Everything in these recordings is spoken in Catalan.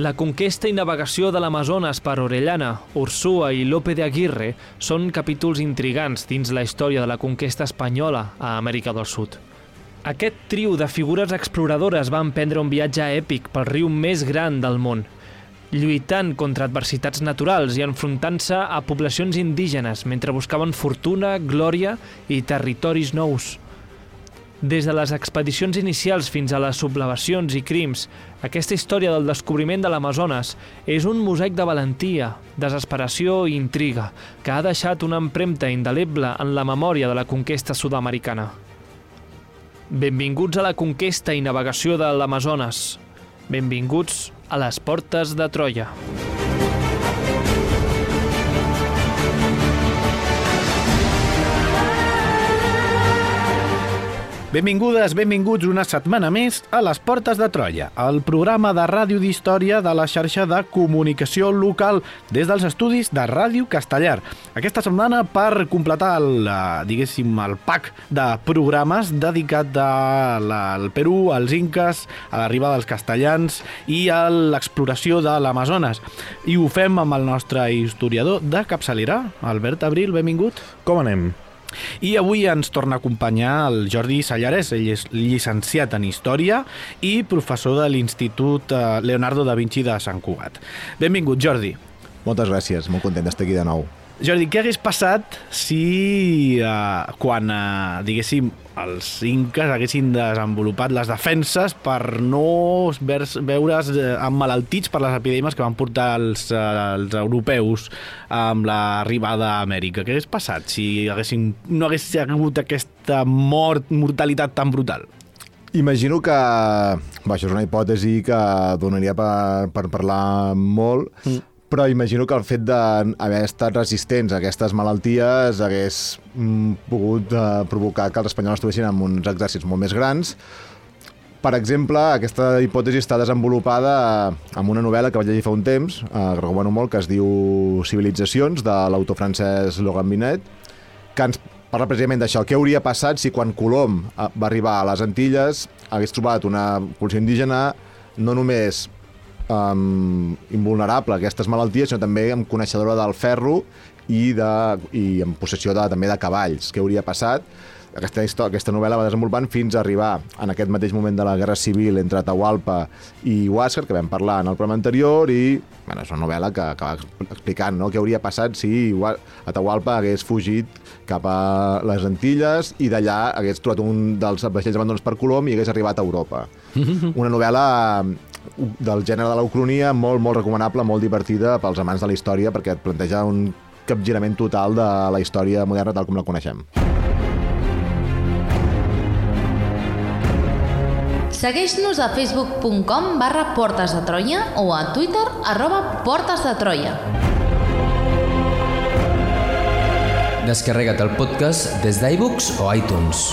La conquesta i navegació de l'Amazones per Orellana, Ursúa i Lope de Aguirre són capítols intrigants dins la història de la conquesta espanyola a Amèrica del Sud. Aquest trio de figures exploradores va emprendre un viatge èpic pel riu més gran del món, lluitant contra adversitats naturals i enfrontant-se a poblacions indígenes mentre buscaven fortuna, glòria i territoris nous. Des de les expedicions inicials fins a les sublevacions i crims, aquesta història del descobriment de l'Amazones és un mosaic de valentia, desesperació i intriga que ha deixat una empremta indeleble en la memòria de la conquesta sud-americana. Benvinguts a la conquesta i navegació de l'Amazones. Benvinguts a les portes de Troia. Benvingudes, benvinguts una setmana més a les Portes de Troia, el programa de ràdio d'història de la xarxa de comunicació local des dels estudis de Ràdio Castellar. Aquesta setmana per completar el, eh, diguéssim, el pack de programes dedicat a la, al Perú, als inques, a l'arribada dels castellans i a l'exploració de l'Amazones. I ho fem amb el nostre historiador de capçalera, Albert Abril, benvingut. Com anem? I avui ens torna a acompanyar el Jordi Sallares, ell és llicenciat en Història i professor de l'Institut eh, Leonardo da Vinci de Sant Cugat. Benvingut, Jordi. Moltes gràcies, molt content d'estar aquí de nou. Jordi, què hagués passat si eh, quan, eh, diguéssim, els inques haguessin desenvolupat les defenses per no veure's eh, emmalaltits per les epidèmies que van portar els, eh, els europeus amb l'arribada a Amèrica? Què hagués passat si haguessin, no hagués hagut aquesta mort, mortalitat tan brutal? Imagino que... Va, això és una hipòtesi que donaria per, per parlar molt, mm però imagino que el fet d'haver estat resistents a aquestes malalties hagués mm, pogut eh, provocar que els espanyols estiguessin amb uns exèrcits molt més grans. Per exemple, aquesta hipòtesi està desenvolupada amb una novel·la que vaig llegir fa un temps, eh, recomano molt, que es diu Civilitzacions, de l'autor francès Logan Binet, que ens parla precisament d'això. Què hauria passat si quan Colom eh, va arribar a les Antilles hagués trobat una població indígena no només um, invulnerable a aquestes malalties, sinó també amb coneixedora del ferro i, de, i en possessió de, també de cavalls. Què hauria passat? Aquesta, història, aquesta novel·la va desenvolupant fins a arribar en aquest mateix moment de la Guerra Civil entre Atahualpa i Huáscar, que vam parlar en el programa anterior, i bueno, és una novel·la que, va explicant no? què hauria passat si Atahualpa hagués fugit cap a les Antilles i d'allà hagués trobat un dels vaixells abandonats per Colom i hagués arribat a Europa. Una novel·la del gènere de l'Ucronia, molt, molt recomanable, molt divertida pels amants de la història, perquè et planteja un capgirament total de la història moderna tal com la coneixem. Segueix-nos a facebook.com barra Portes de Troia o a Twitter arroba Portes de Troia. Descarrega't el podcast des d'iBooks o iTunes.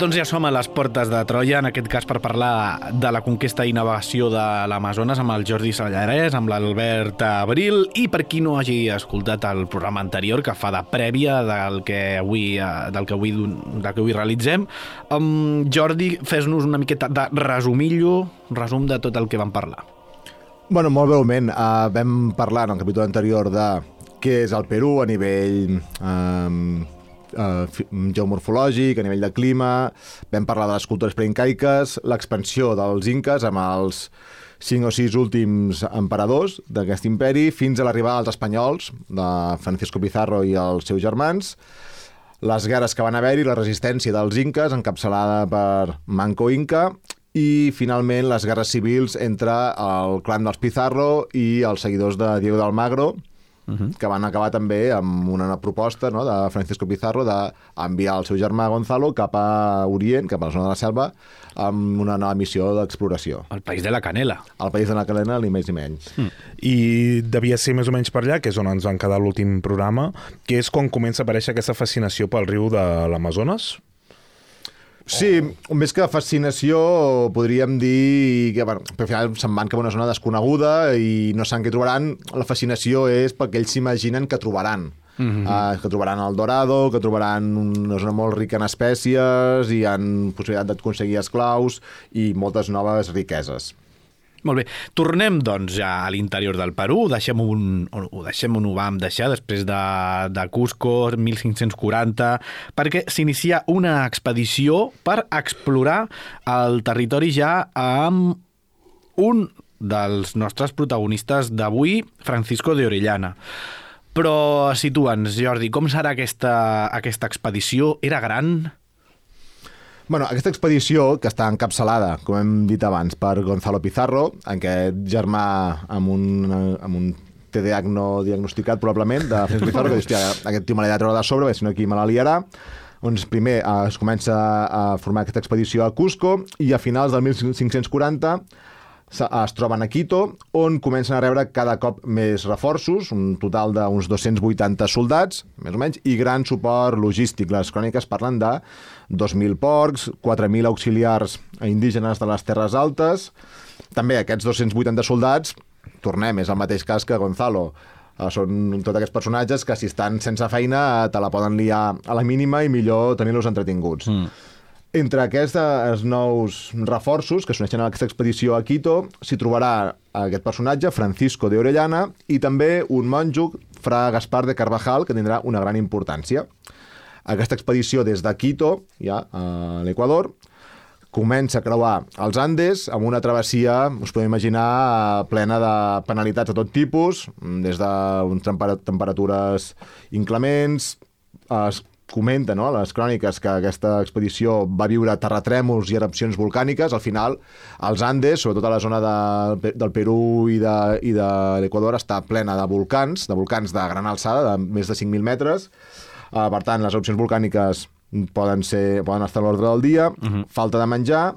Doncs ja som a les portes de Troia, en aquest cas per parlar de la conquesta i navegació de l'Amazones amb el Jordi Sallarès, amb l'Albert Abril i per qui no hagi escoltat el programa anterior que fa de prèvia del que avui, eh, del que avui, del que avui realitzem. Um, Jordi, fes-nos una miqueta de resumillo, resum de tot el que vam parlar. Bueno, molt breument, uh, vam parlar en el capítol anterior de què és el Perú a nivell um, eh, geomorfològic, a nivell de clima, vam parlar de les cultures preincaiques, l'expansió dels inques amb els cinc o sis últims emperadors d'aquest imperi, fins a l'arribada dels espanyols, de Francisco Pizarro i els seus germans, les guerres que van haver-hi, la resistència dels inques, encapçalada per Manco Inca, i finalment les guerres civils entre el clan dels Pizarro i els seguidors de Diego d'Almagro, uh -huh. que van acabar també amb una proposta no, de Francisco Pizarro d'enviar el seu germà Gonzalo cap a Orient, cap a la zona de la selva, amb una nova missió d'exploració. El país de la canela. El país de la canela, ni més ni menys. Mm. I devia ser més o menys per allà, que és on ens van quedar l'últim programa, que és quan comença a aparèixer aquesta fascinació pel riu de l'Amazones, Sí, més que fascinació, podríem dir que bueno, al final se'n van cap a una zona desconeguda i no saben què trobaran. La fascinació és perquè ells s'imaginen que trobaran. Mm -hmm. uh, que trobaran el dorado, que trobaran una zona molt rica en espècies, i han possibilitat d'aconseguir esclaus i moltes noves riqueses. Molt bé. Tornem, doncs, ja a l'interior del Perú. Deixem un, ho deixem on ho vam deixar després de, de Cusco, 1540, perquè s'inicia una expedició per explorar el territori ja amb un dels nostres protagonistes d'avui, Francisco de Orellana. Però situa'ns, Jordi, com serà aquesta, aquesta expedició? Era gran? Bueno, aquesta expedició, que està encapçalada, com hem dit abans, per Gonzalo Pizarro, en què germà amb un, amb un TDAH no diagnosticat, probablement, de Francisco Pizarro, que dius, aquest tio me l'he de treure de sobre, perquè si no aquí me la liarà. Doncs primer eh, es comença a formar aquesta expedició a Cusco i a finals del 1540 es troben a Quito, on comencen a rebre cada cop més reforços, un total d'uns 280 soldats, més o menys, i gran suport logístic. Les cròniques parlen de 2.000 porcs, 4.000 auxiliars indígenes de les Terres Altes. També aquests 280 soldats, tornem, és el mateix cas que Gonzalo, eh, són tots aquests personatges que si estan sense feina te la poden liar a la mínima i millor tenir-los entretinguts. Mm. Entre aquests nous reforços que s'uneixen a aquesta expedició a Quito s'hi trobarà aquest personatge, Francisco de Orellana, i també un monjo, fra Gaspar de Carvajal, que tindrà una gran importància. Aquesta expedició des de Quito, ja a l'Equador, comença a creuar els Andes amb una travessia, us podeu imaginar, plena de penalitats de tot tipus, des de temperatures inclements, comenta no, a les cròniques que aquesta expedició va viure terratrèmols i erupcions volcàniques. Al final, els Andes, sobretot a la zona de, del Perú i de, i de l'Equador, està plena de volcans, de volcans de gran alçada, de més de 5.000 metres. Uh, per tant, les erupcions volcàniques poden, ser, poden estar a l'ordre del dia. Uh -huh. Falta de menjar,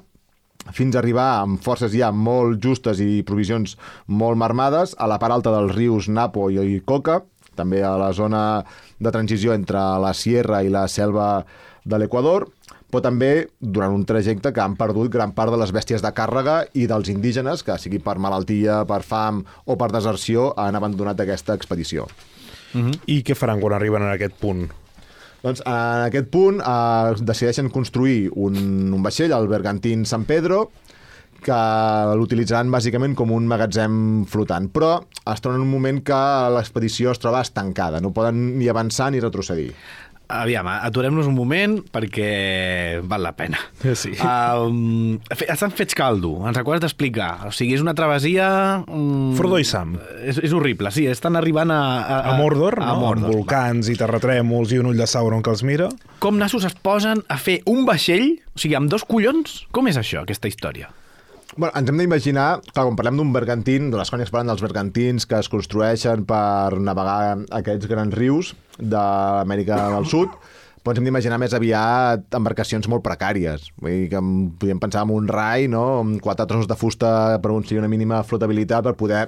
fins a arribar amb forces ja molt justes i provisions molt marmades a la part alta dels rius Napo i Coca, també a la zona de transició entre la sierra i la selva de l'Equador, però també durant un trajecte que han perdut gran part de les bèsties de càrrega i dels indígenes, que sigui per malaltia, per fam o per deserció, han abandonat aquesta expedició. Uh -huh. I què faran quan arriben a aquest punt? Doncs en aquest punt eh, decideixen construir un, un vaixell, el Bergantín San Pedro, que l'utilitzaran bàsicament com un magatzem flotant, però es troben en un moment que l'expedició es troba estancada, no poden ni avançar ni retrocedir. Aviam, aturem-nos un moment perquè val la pena. Sí. Um, estan fets caldo, ens recordes d'explicar. O sigui, és una travessia... Um, Frodo i Sam. És, és horrible, sí, estan arribant a... A, a Mordor, a, no? a Mordor, amb volcans va. i terratrèmols i un ull de Sauron que els mira. Com nassos es posen a fer un vaixell, o sigui, amb dos collons? Com és això, aquesta història? Bueno, ens hem d'imaginar, clar, quan parlem d'un bergantín, de les cònics parlen dels bergantins que es construeixen per navegar aquests grans rius d'Amèrica del Sud, però ens hem d'imaginar més aviat embarcacions molt precàries. Vull dir que podríem pensar en un rai, no?, amb quatre trons de fusta per aconseguir una mínima flotabilitat per poder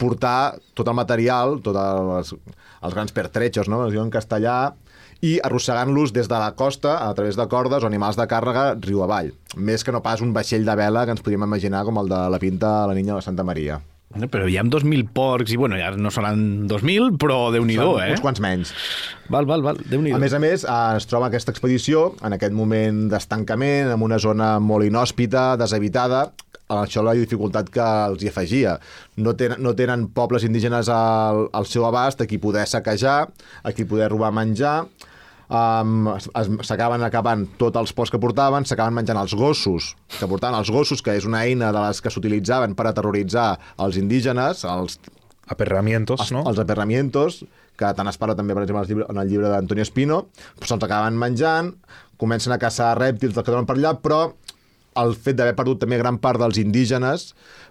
portar tot el material, tots els, els grans pertrechos, no?, es diu en castellà, i arrossegant-los des de la costa a través de cordes o animals de càrrega riu avall. Més que no pas un vaixell de vela que ens podríem imaginar com el de la pinta a la Niña de Santa Maria. Però hi ha 2.000 porcs, i bueno, ja no seran 2.000, però déu nhi eh? uns quants menys. Val, val, val, déu nhi A més a més, eh, es troba aquesta expedició en aquest moment d'estancament, en una zona molt inhòspita, deshabitada, això la dificultat que els hi afegia. No tenen, no tenen pobles indígenes al, al seu abast a qui poder saquejar, a qui poder robar menjar, um, s'acaben acabant tots els ports que portaven, s'acaben menjant els gossos que portaven els gossos, que és una eina de les que s'utilitzaven per aterroritzar els indígenes, els aperramientos, els, no? Els aperramientos, que tant es parla també, per exemple, en el llibre, d'Antonio Espino, se'ls acaben menjant, comencen a caçar rèptils que troben per allà, però el fet d'haver perdut també gran part dels indígenes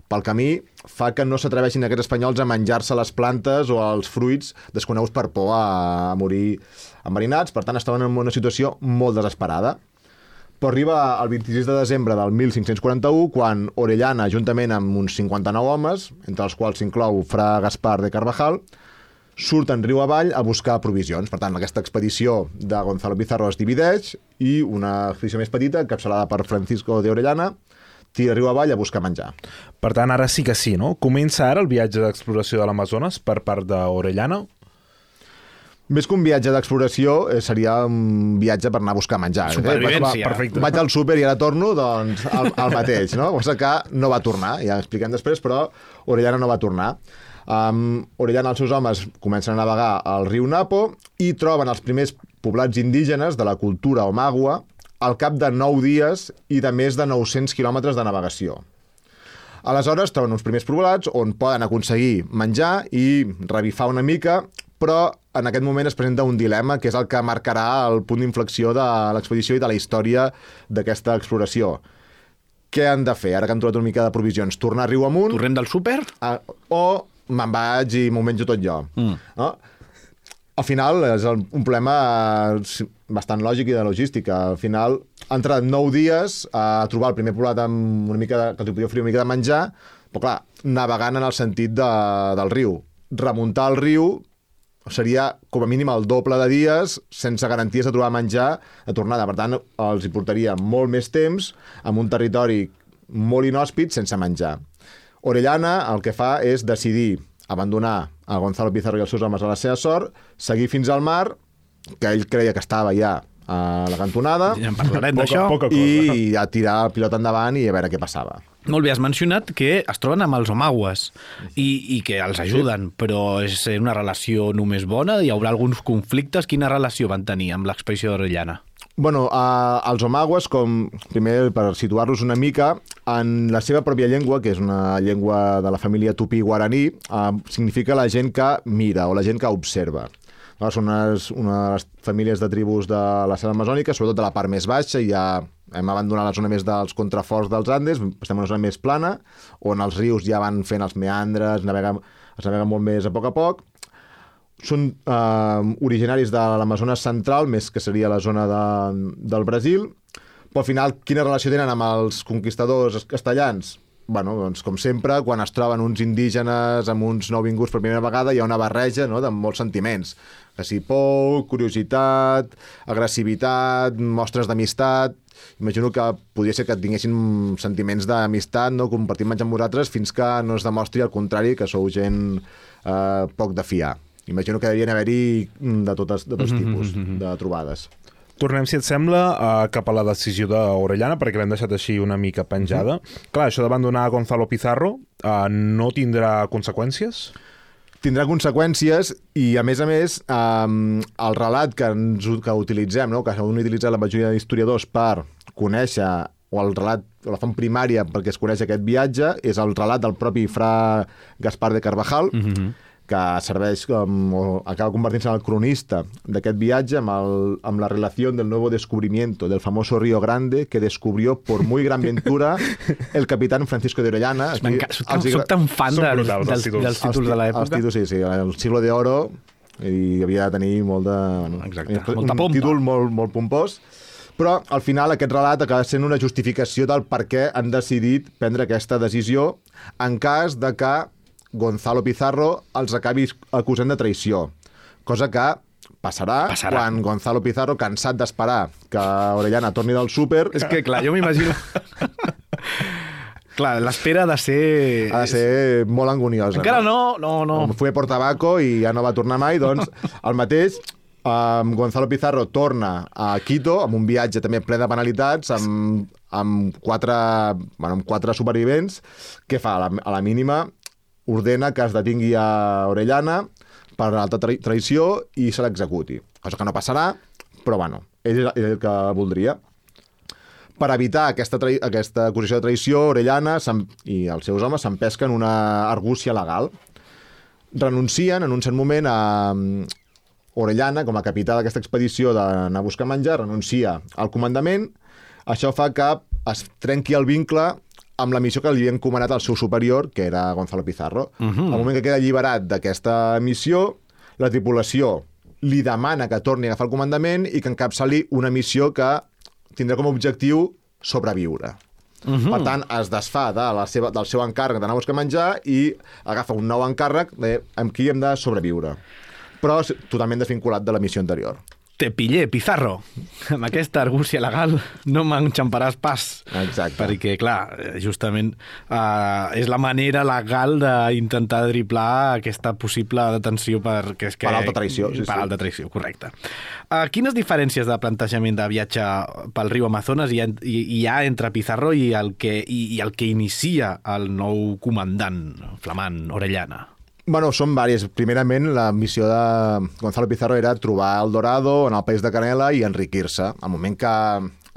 pel camí fa que no s'atreveixin aquests espanyols a menjar-se les plantes o els fruits desconeguts per por a, a morir enverinats. Per tant, es troben en una situació molt desesperada. Però arriba el 26 de desembre del 1541, quan Orellana, juntament amb uns 59 homes, entre els quals s'inclou Fra Gaspar de Carvajal, surten riu avall a buscar provisions. Per tant, aquesta expedició de Gonzalo Pizarro es divideix i una expedició més petita, encapçalada per Francisco de Orellana, tira riu avall a buscar menjar. Per tant, ara sí que sí, no? Comença ara el viatge d'exploració de l'Amazones per part d'Orellana? Més que un viatge d'exploració, eh, seria un viatge per anar a buscar menjar. Eh? Perfecte. Vaig al súper i ara torno, doncs, al, al mateix, no? Sigui que no va tornar, ja expliquem després, però Orellana no va tornar. Um, Orellana i els seus homes comencen a navegar al riu Napo i troben els primers poblats indígenes de la cultura Omagua al cap de 9 dies i de més de 900 quilòmetres de navegació. Aleshores troben uns primers poblats on poden aconseguir menjar i revifar una mica, però en aquest moment es presenta un dilema que és el que marcarà el punt d'inflexió de l'expedició i de la història d'aquesta exploració. Què han de fer, ara que han trobat una mica de provisions? Tornar riu amunt Tornem del súper? a, o me'n vaig i m'ho menjo tot jo. Mm. No? Al final és un problema eh, bastant lògic i de logística. Al final han entrat nou dies a trobar el primer poblat amb una mica de, que els podia oferir una mica de menjar, però clar, navegant en el sentit de, del riu. Remuntar el riu seria com a mínim el doble de dies sense garanties de trobar menjar de tornada. Per tant, els hi portaria molt més temps en un territori molt inhòspit sense menjar. Orellana el que fa és decidir abandonar a Gonzalo Pizarro i els seus homes a la seva sort, seguir fins al mar, que ell creia que estava ja a la cantonada, Ja en parlarem d'això. i a tirar el pilot endavant i a veure què passava. Molt bé, has mencionat que es troben amb els omagues i, i que els ajuden, però és una relació només bona? Hi haurà alguns conflictes? Quina relació van tenir amb l'expedició d'Orellana? Bueno, eh, els omagues, com, primer per situar-los una mica, en la seva pròpia llengua, que és una llengua de la família tupí-guaraní, eh, significa la gent que mira o la gent que observa. No, són unes, unes famílies de tribus de la selva amazònica, sobretot de la part més baixa, i ja hem abandonat la zona més dels contraforts dels Andes, estem en una zona més plana, on els rius ja van fent els meandres, naveguen, es navega molt més a poc a poc, són eh, originaris de l'Amazones central, més que seria la zona de, del Brasil, però al final quina relació tenen amb els conquistadors castellans? Bueno, doncs, com sempre, quan es troben uns indígenes amb uns nouvinguts per primera vegada, hi ha una barreja no?, de molts sentiments. Que si por, curiositat, agressivitat, mostres d'amistat... Imagino que podria ser que tinguessin sentiments d'amistat, no?, compartir menjar amb vosaltres, fins que no es demostri el contrari, que sou gent eh, poc de fiar. Imagino que devien haver-hi mm, de, totes, de tots tipus de trobades. Tornem, si et sembla, uh, cap a la decisió d'Orellana, perquè l'hem deixat així una mica penjada. Clar, això d'abandonar Gonzalo Pizarro uh, no tindrà conseqüències? tindrà conseqüències i, a més a més, um, el relat que, ens, que utilitzem, no? que han utilitzat la majoria d'historiadors per conèixer o el relat, o la font primària perquè es coneix aquest viatge, és el relat del propi fra Gaspar de Carvajal, mm -hmm que serveix com, o acaba convertint-se en el cronista d'aquest viatge amb, el, amb la relació del nuevo descubrimiento del famoso Río Grande que descubrió por muy gran ventura el capitán Francisco de Orellana. Aquí Soc, tan, els soc tan fan Són dels, brutals, els dels, títols. dels títols de els l'època. títols, sí, sí, el siglo de oro i havia de tenir molt de... Bueno, Exacte, un molta pompa. títol molt, molt pompós, però al final aquest relat acaba sent una justificació del per què han decidit prendre aquesta decisió en cas de que Gonzalo Pizarro els acabi acusant de traïció, cosa que passarà, Passarà. quan Gonzalo Pizarro, cansat d'esperar que Orellana torni del súper, És que, clar, jo m'imagino... clar, l'espera ha de ser... ha de ser molt angoniosa. Encara no, no, no. Com fue por tabaco i ja no va tornar mai, doncs el mateix um, Gonzalo Pizarro torna a Quito amb un viatge també ple de penalitats, amb, amb, quatre, bueno, amb quatre supervivents, que fa? A la, a la mínima ordena que es detingui a Orellana per alta tra traïció i se l'executi. Cosa que no passarà, però bueno, ell és el que voldria. Per evitar aquesta, aquesta acusació de traïció, Orellana i els seus homes s'empesquen una argúcia legal. renuncien en un cert moment a Orellana, com a capità d'aquesta expedició d'anar a buscar menjar, renuncia al comandament. Això fa que es trenqui el vincle amb la missió que li havia encomanat al seu superior, que era Gonzalo Pizarro. Uh -huh. Al moment que queda alliberat d'aquesta missió, la tripulació li demana que torni a agafar el comandament i que encapçali una missió que tindrà com a objectiu sobreviure. Uh -huh. Per tant, es desfà de la seva, del seu encàrrec d'anar a buscar menjar i agafa un nou encàrrec de, amb qui hem de sobreviure. Però totalment desvinculat de la missió anterior. Te pillé, Pizarro. Amb aquesta argúcia legal no m'enxamparàs pas. Exacte. Perquè, clar, justament uh, és la manera legal d'intentar driblar aquesta possible detenció per... Que és que, Per alta traïció, sí, per sí. alta traïció, correcte. Uh, quines diferències de plantejament de viatge pel riu Amazones hi ha, hi, hi ha entre Pizarro i el, que, i, i el que inicia el nou comandant flamant Orellana? Bueno, són vàries. Primerament, la missió de Gonzalo Pizarro era trobar el Dorado en el país de Canela i enriquir-se. Al moment que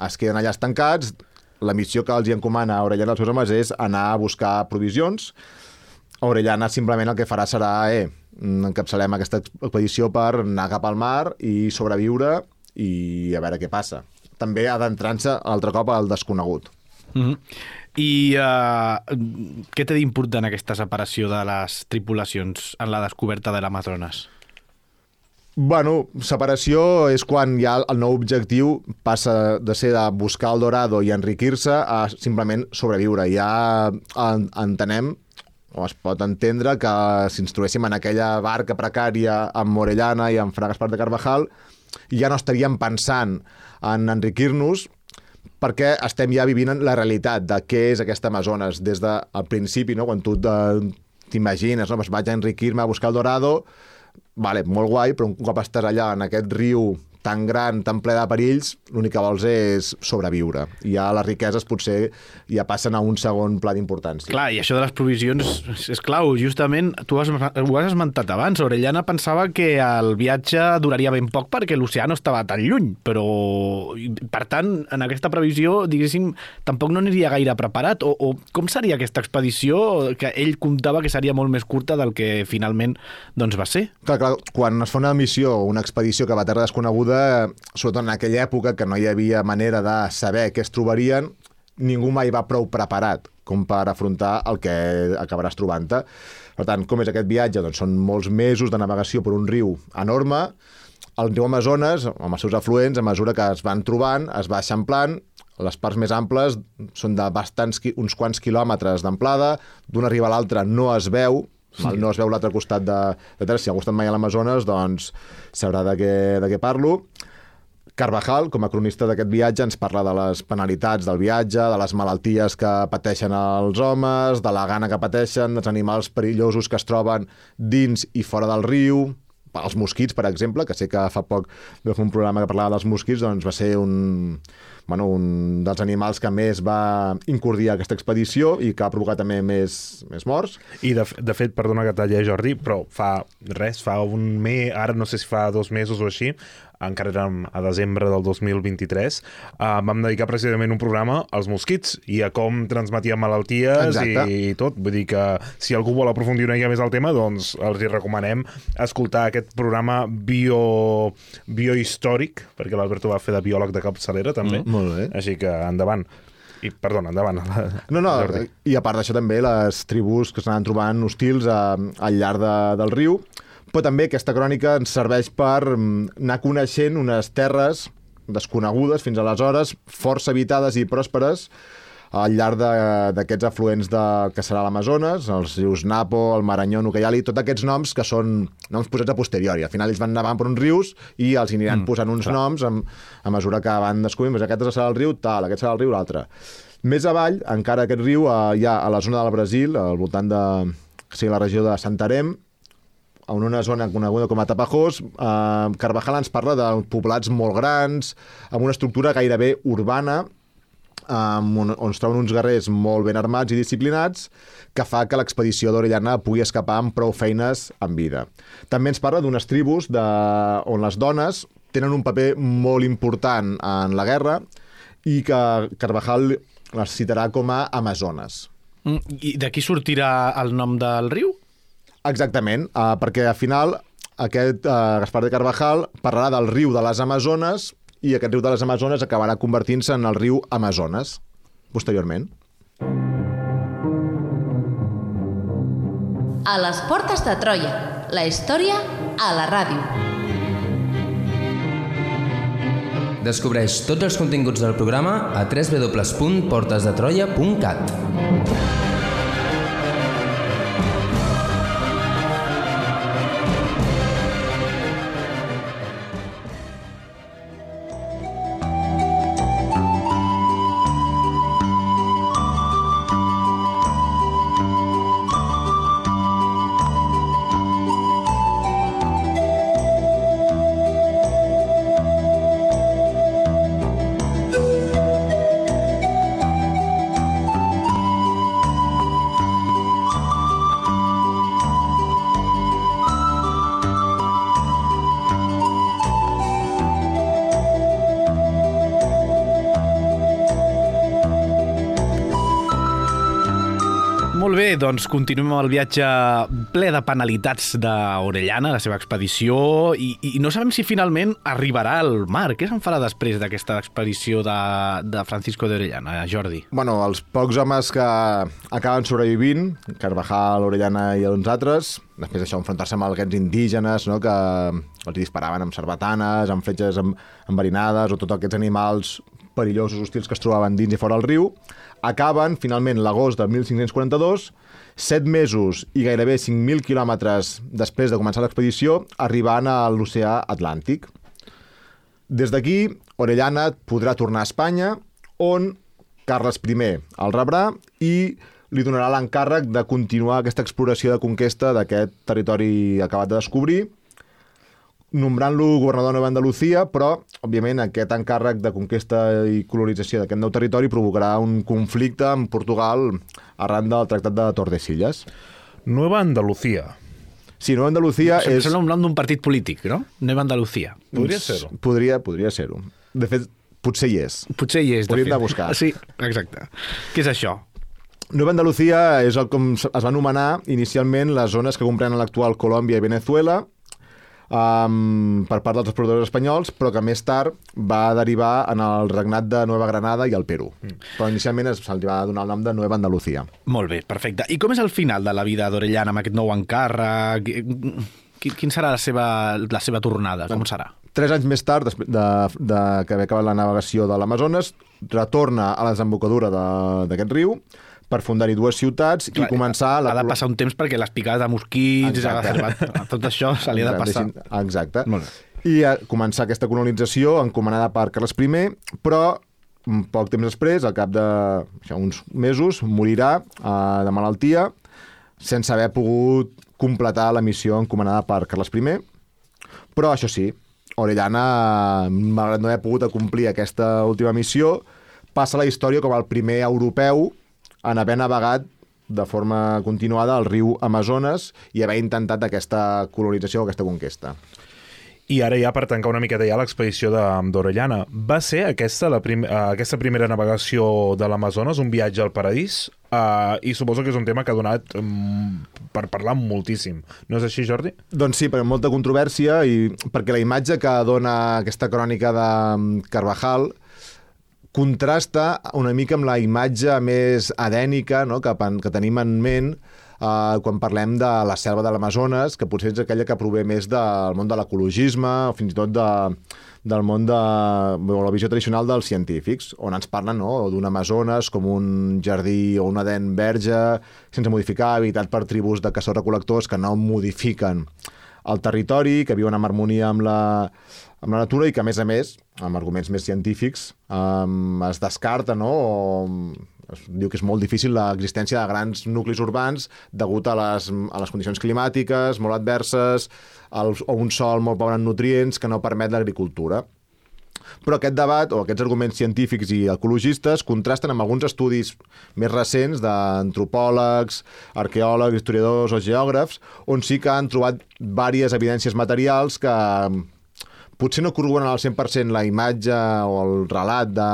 es queden allà estancats, la missió que els hi encomana a Orellana als seus homes és anar a buscar provisions. Orellana simplement el que farà serà eh, encapçalem aquesta expedició per anar cap al mar i sobreviure i a veure què passa. També adentrant-se altre cop al desconegut. Mm -hmm. I uh, què té d'important aquesta separació de les tripulacions en la descoberta de l'Amazones? Bueno, separació és quan ja el nou objectiu passa de ser de buscar el dorado i enriquir-se a simplement sobreviure. Ja en, entenem o es pot entendre que si ens trobéssim en aquella barca precària amb Morellana i amb Fraga Espart de Carvajal ja no estaríem pensant en enriquir-nos perquè estem ja vivint la realitat de què és aquesta Amazones des del principi, no? quan tu te- t'imagines, no? pues vaig a enriquir-me a buscar el dorado, vale, molt guai, però un cop estàs allà en aquest riu tan gran, tan ple de perills, l'únic que vols és sobreviure. I ja les riqueses potser ja passen a un segon pla d'importància. Clar, i això de les provisions és, clau. Justament, tu has, ho has esmentat abans. Orellana pensava que el viatge duraria ben poc perquè l'oceà no estava tan lluny, però, per tant, en aquesta previsió, diguéssim, tampoc no aniria gaire preparat. O, o com seria aquesta expedició que ell comptava que seria molt més curta del que finalment doncs, va ser? Clar, clar, quan es fa una missió una expedició que va a terra desconeguda, sobretot en aquella època que no hi havia manera de saber què es trobarien, ningú mai va prou preparat com per afrontar el que acabaràs trobant-te. Per tant, com és aquest viatge? Doncs són molts mesos de navegació per un riu enorme, el riu Amazones, amb els seus afluents, a mesura que es van trobant, es va eixamplant, les parts més amples són de bastants, uns quants quilòmetres d'amplada, d'una riba a l'altra no es veu, Val? No es veu l'altre costat de, de terra. Si ha estat mai a l'Amazones, doncs sabrà de què, de què parlo. Carvajal, com a cronista d'aquest viatge, ens parla de les penalitats del viatge, de les malalties que pateixen els homes, de la gana que pateixen, dels animals perillosos que es troben dins i fora del riu, els mosquits, per exemple, que sé que fa poc vam fer un programa que parlava dels mosquits, doncs va ser un, bueno, un dels animals que més va incordiar aquesta expedició i que ha provocat també més, més morts. I de, de fet, perdona que tallé Jordi, però fa res, fa un mes, ara no sé si fa dos mesos o així, encara érem a desembre del 2023, uh, vam dedicar precisament un programa als mosquits i a com transmetien malalties Exacte. i, i tot. Vull dir que si algú vol aprofundir una mica més al tema, doncs els hi recomanem escoltar aquest programa bio, biohistòric, perquè l'Alberto va fer de biòleg de capçalera també. Mm, molt bé. Així que endavant. I, perdona, endavant. No, no, Jordi. i a part d'això també les tribus que s'anaven trobant hostils a, al llarg de, del riu, però també aquesta crònica ens serveix per mm, anar coneixent unes terres desconegudes fins aleshores, força habitades i pròsperes, al llarg de- d'aquests afluents de, que serà l'Amazones, els rius Napo, el Marañón, Ucayali, tots aquests noms que són noms posats a posteriori. Al final ells van navegant per uns rius i els aniran mm, posant uns clar. noms amb, a mesura que van descobrint, doncs aquest serà el riu tal, aquest serà el riu l'altre. Més avall, encara aquest riu, eh, hi ha a la zona del Brasil, al voltant de o sigui, la regió de Santarém, en una zona coneguda com a Tapajós, eh, Carvajal ens parla de poblats molt grans, amb una estructura gairebé urbana, um, on, on es troben uns guerrers molt ben armats i disciplinats, que fa que l'expedició d'Orellana pugui escapar amb prou feines en vida. També ens parla d'unes tribus de, on les dones tenen un paper molt important en la guerra i que Carvajal les citarà com a amazones. Mm, I d'aquí sortirà el nom del riu? Exactament, uh, perquè al final aquest uh, Gaspar de Carvajal parlarà del riu de les Amazones i aquest riu de les Amazones acabarà convertint-se en el riu Amazones, posteriorment. A les portes de Troia, la història a la ràdio. Descobreix tots els continguts del programa a www.portesdetroia.cat. doncs continuem amb el viatge ple de penalitats d'Orellana, la seva expedició, i, i no sabem si finalment arribarà al mar. Què se'n farà després d'aquesta expedició de, de Francisco de Orellana, Jordi? Bueno, els pocs homes que acaben sobrevivint, Carvajal, Orellana i uns altres, després d'això enfrontar-se amb aquests indígenes no, que els disparaven amb cerbatanes, amb fletxes enverinades o tots aquests animals perillosos, hostils que es trobaven dins i fora del riu, acaben finalment l'agost de 1542, set mesos i gairebé 5.000 quilòmetres després de començar l'expedició, arribant a l'oceà Atlàntic. Des d'aquí, Orellana podrà tornar a Espanya, on Carles I el rebrà i li donarà l'encàrrec de continuar aquesta exploració de conquesta d'aquest territori acabat de descobrir, nombrant-lo governador de Nova Andalusia, però, òbviament, aquest encàrrec de conquesta i colonització d'aquest nou territori provocarà un conflicte amb Portugal arran del Tractat de Tordesillas. Nueva Andalucía. Sí, Nova Andalusia Sem és... Sembla un nom d'un partit polític, no? Neva Andalucía. Podria ser-ho. Podria, podria ser-ho. De fet, potser hi és. Potser hi és, de Hauríem fet. de buscar. Sí, exacte. Què és això? Nova Andalusia és el com es va anomenar inicialment les zones que comprenen l'actual Colòmbia i Venezuela, um, per part dels exploradors espanyols, però que més tard va derivar en el regnat de Nueva Granada i el Perú. Mm. Però inicialment es- se'ls va donar el nom de Nueva Andalusia. Molt bé, perfecte. I com és el final de la vida d'Orellana amb aquest nou encàrrec? Quin, serà la seva, la seva tornada? Com serà? Tres anys més tard, després de, de que haver acabat la navegació de l'Amazones, retorna a la desembocadura de- d'aquest riu per fundar-hi dues ciutats i començar... La... La Ha de passar un temps perquè les picades de mosquits, Exacte. a, tot això se li ha de passar. Exacte. Molt bé. I a començar aquesta colonització encomanada per Carles I, però un poc temps després, al cap de això, uns mesos, morirà eh, de malaltia sense haver pogut completar la missió encomanada per Carles I. Però, això sí, Orellana, malgrat no haver pogut acomplir aquesta última missió, passa a la història com el primer europeu en haver navegat de forma continuada al riu Amazones i haver intentat aquesta colonització aquesta conquesta. I ara ja per tancar una miqueta ja l'expedició d'Orellana. Va ser aquesta, la prim, uh, aquesta primera navegació de l'Amazones, un viatge al paradís? Uh, I suposo que és un tema que ha donat um, per parlar moltíssim. No és així, Jordi? Doncs sí, perquè molta controvèrsia i perquè la imatge que dona aquesta crònica de mm, Carvajal contrasta una mica amb la imatge més adènica no? que, que tenim en ment eh, quan parlem de la selva de l'Amazones, que potser és aquella que prové més del món de l'ecologisme o fins i tot de, del món de, de la visió tradicional dels científics, on ens parlen no? d'un Amazones com un jardí o un Aden verge, sense modificar, habitat per tribus de caçadors-recol·lectors que no modifiquen el territori, que viuen en harmonia amb la, amb la natura i que, a més a més, amb arguments més científics, um, es descarta, no?, o es diu que és molt difícil l'existència de grans nuclis urbans degut a les, a les condicions climàtiques molt adverses, al, o un sol molt pobre en nutrients que no permet l'agricultura. Però aquest debat, o aquests arguments científics i ecologistes, contrasten amb alguns estudis més recents d'antropòlegs, arqueòlegs, historiadors o geògrafs, on sí que han trobat diverses evidències materials que potser no corroboren al 100% la imatge o el relat de,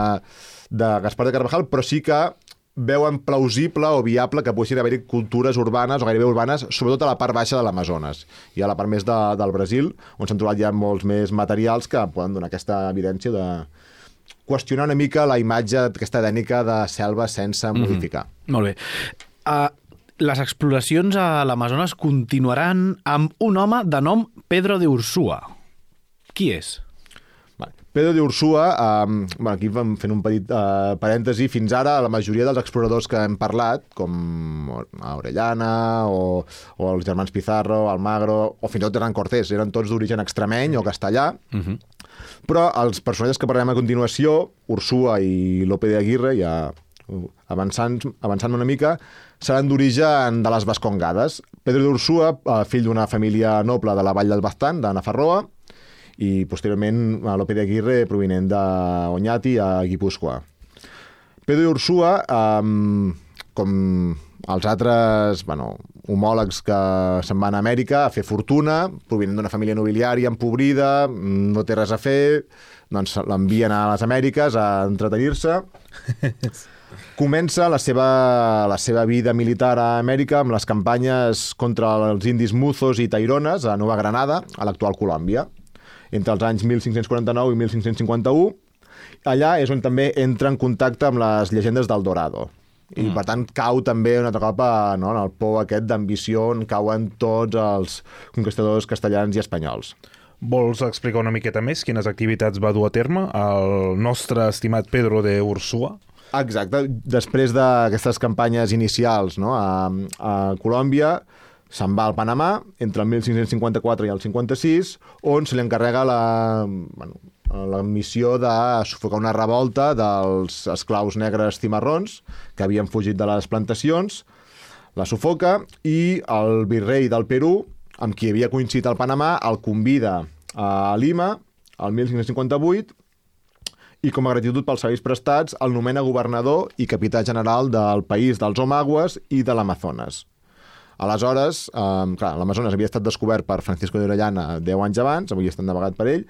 de Gaspar de Carvajal, però sí que veuen plausible o viable que poguessin haver-hi cultures urbanes o gairebé urbanes, sobretot a la part baixa de l'Amazones i a la part més de, del Brasil, on s'han trobat ja molts més materials que poden donar aquesta evidència de qüestionar una mica la imatge aquesta tècnica de selva sense modificar. Molt bé. Uh, les exploracions a l'Amazones continuaran amb un home de nom Pedro de Ursúa. Qui és? Pedro de Ursúa, um, bueno, aquí vam fent un petit uh, parèntesi, fins ara la majoria dels exploradors que hem parlat, com Orellana o, o els germans Pizarro, Almagro, o fins i tot Hernán Cortés, eren tots d'origen extremeny o castellà, uh -huh. però els personatges que parlem a continuació, Ursúa i Lope de Aguirre, ja avançant, avançant una mica, seran d'origen de les Vascongades. Pedro de Ursúa, uh, fill d'una família noble de la Vall del Baztán, de Nafarroa, i posteriorment a Lope de Aguirre provinent d'Oñati a Guipúscoa. Pedro de Ursúa, um, com els altres bueno, homòlegs que se'n van a Amèrica a fer fortuna, provinent d'una família nobiliària empobrida, no té res a fer, doncs l'envien a les Amèriques a entretenir-se. Comença la seva, la seva vida militar a Amèrica amb les campanyes contra els indis muzos i tairones a Nova Granada, a l'actual Colòmbia entre els anys 1549 i 1551. Allà és on també entra en contacte amb les llegendes del Dorado. I, mm. per tant, cau també un altre cop a, no, en el pou aquest d'ambició on cauen tots els conquistadors castellans i espanyols. Vols explicar una miqueta més quines activitats va dur a terme el nostre estimat Pedro de Ursúa? Exacte. Després d'aquestes campanyes inicials no, a, a Colòmbia, se'n va al Panamà entre el 1554 i el 56, on se li encarrega la, bueno, la missió de sufocar una revolta dels esclaus negres cimarrons que havien fugit de les plantacions, la sufoca i el virrei del Perú, amb qui havia coincidit al Panamà, el convida a Lima el 1558 i com a gratitud pels serveis prestats el nomena governador i capità general del país dels Omagües i de l'Amazones. Aleshores, eh, clar, l'Amazones havia estat descobert per Francisco de Orellana 10 anys abans, avui estat navegat per ell,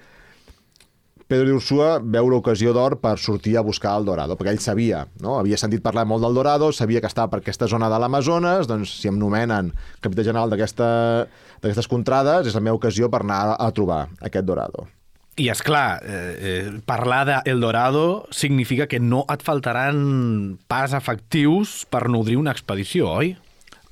Pedro de Ursúa veu l'ocasió d'or per sortir a buscar el Dorado, perquè ell sabia, no? havia sentit parlar molt del Dorado, sabia que estava per aquesta zona de l'Amazones, doncs si em nomenen capità general d'aquestes contrades, és la meva ocasió per anar a trobar aquest Dorado. I, és clar, eh, eh, parlar d'El Dorado significa que no et faltaran pas efectius per nodrir una expedició, oi?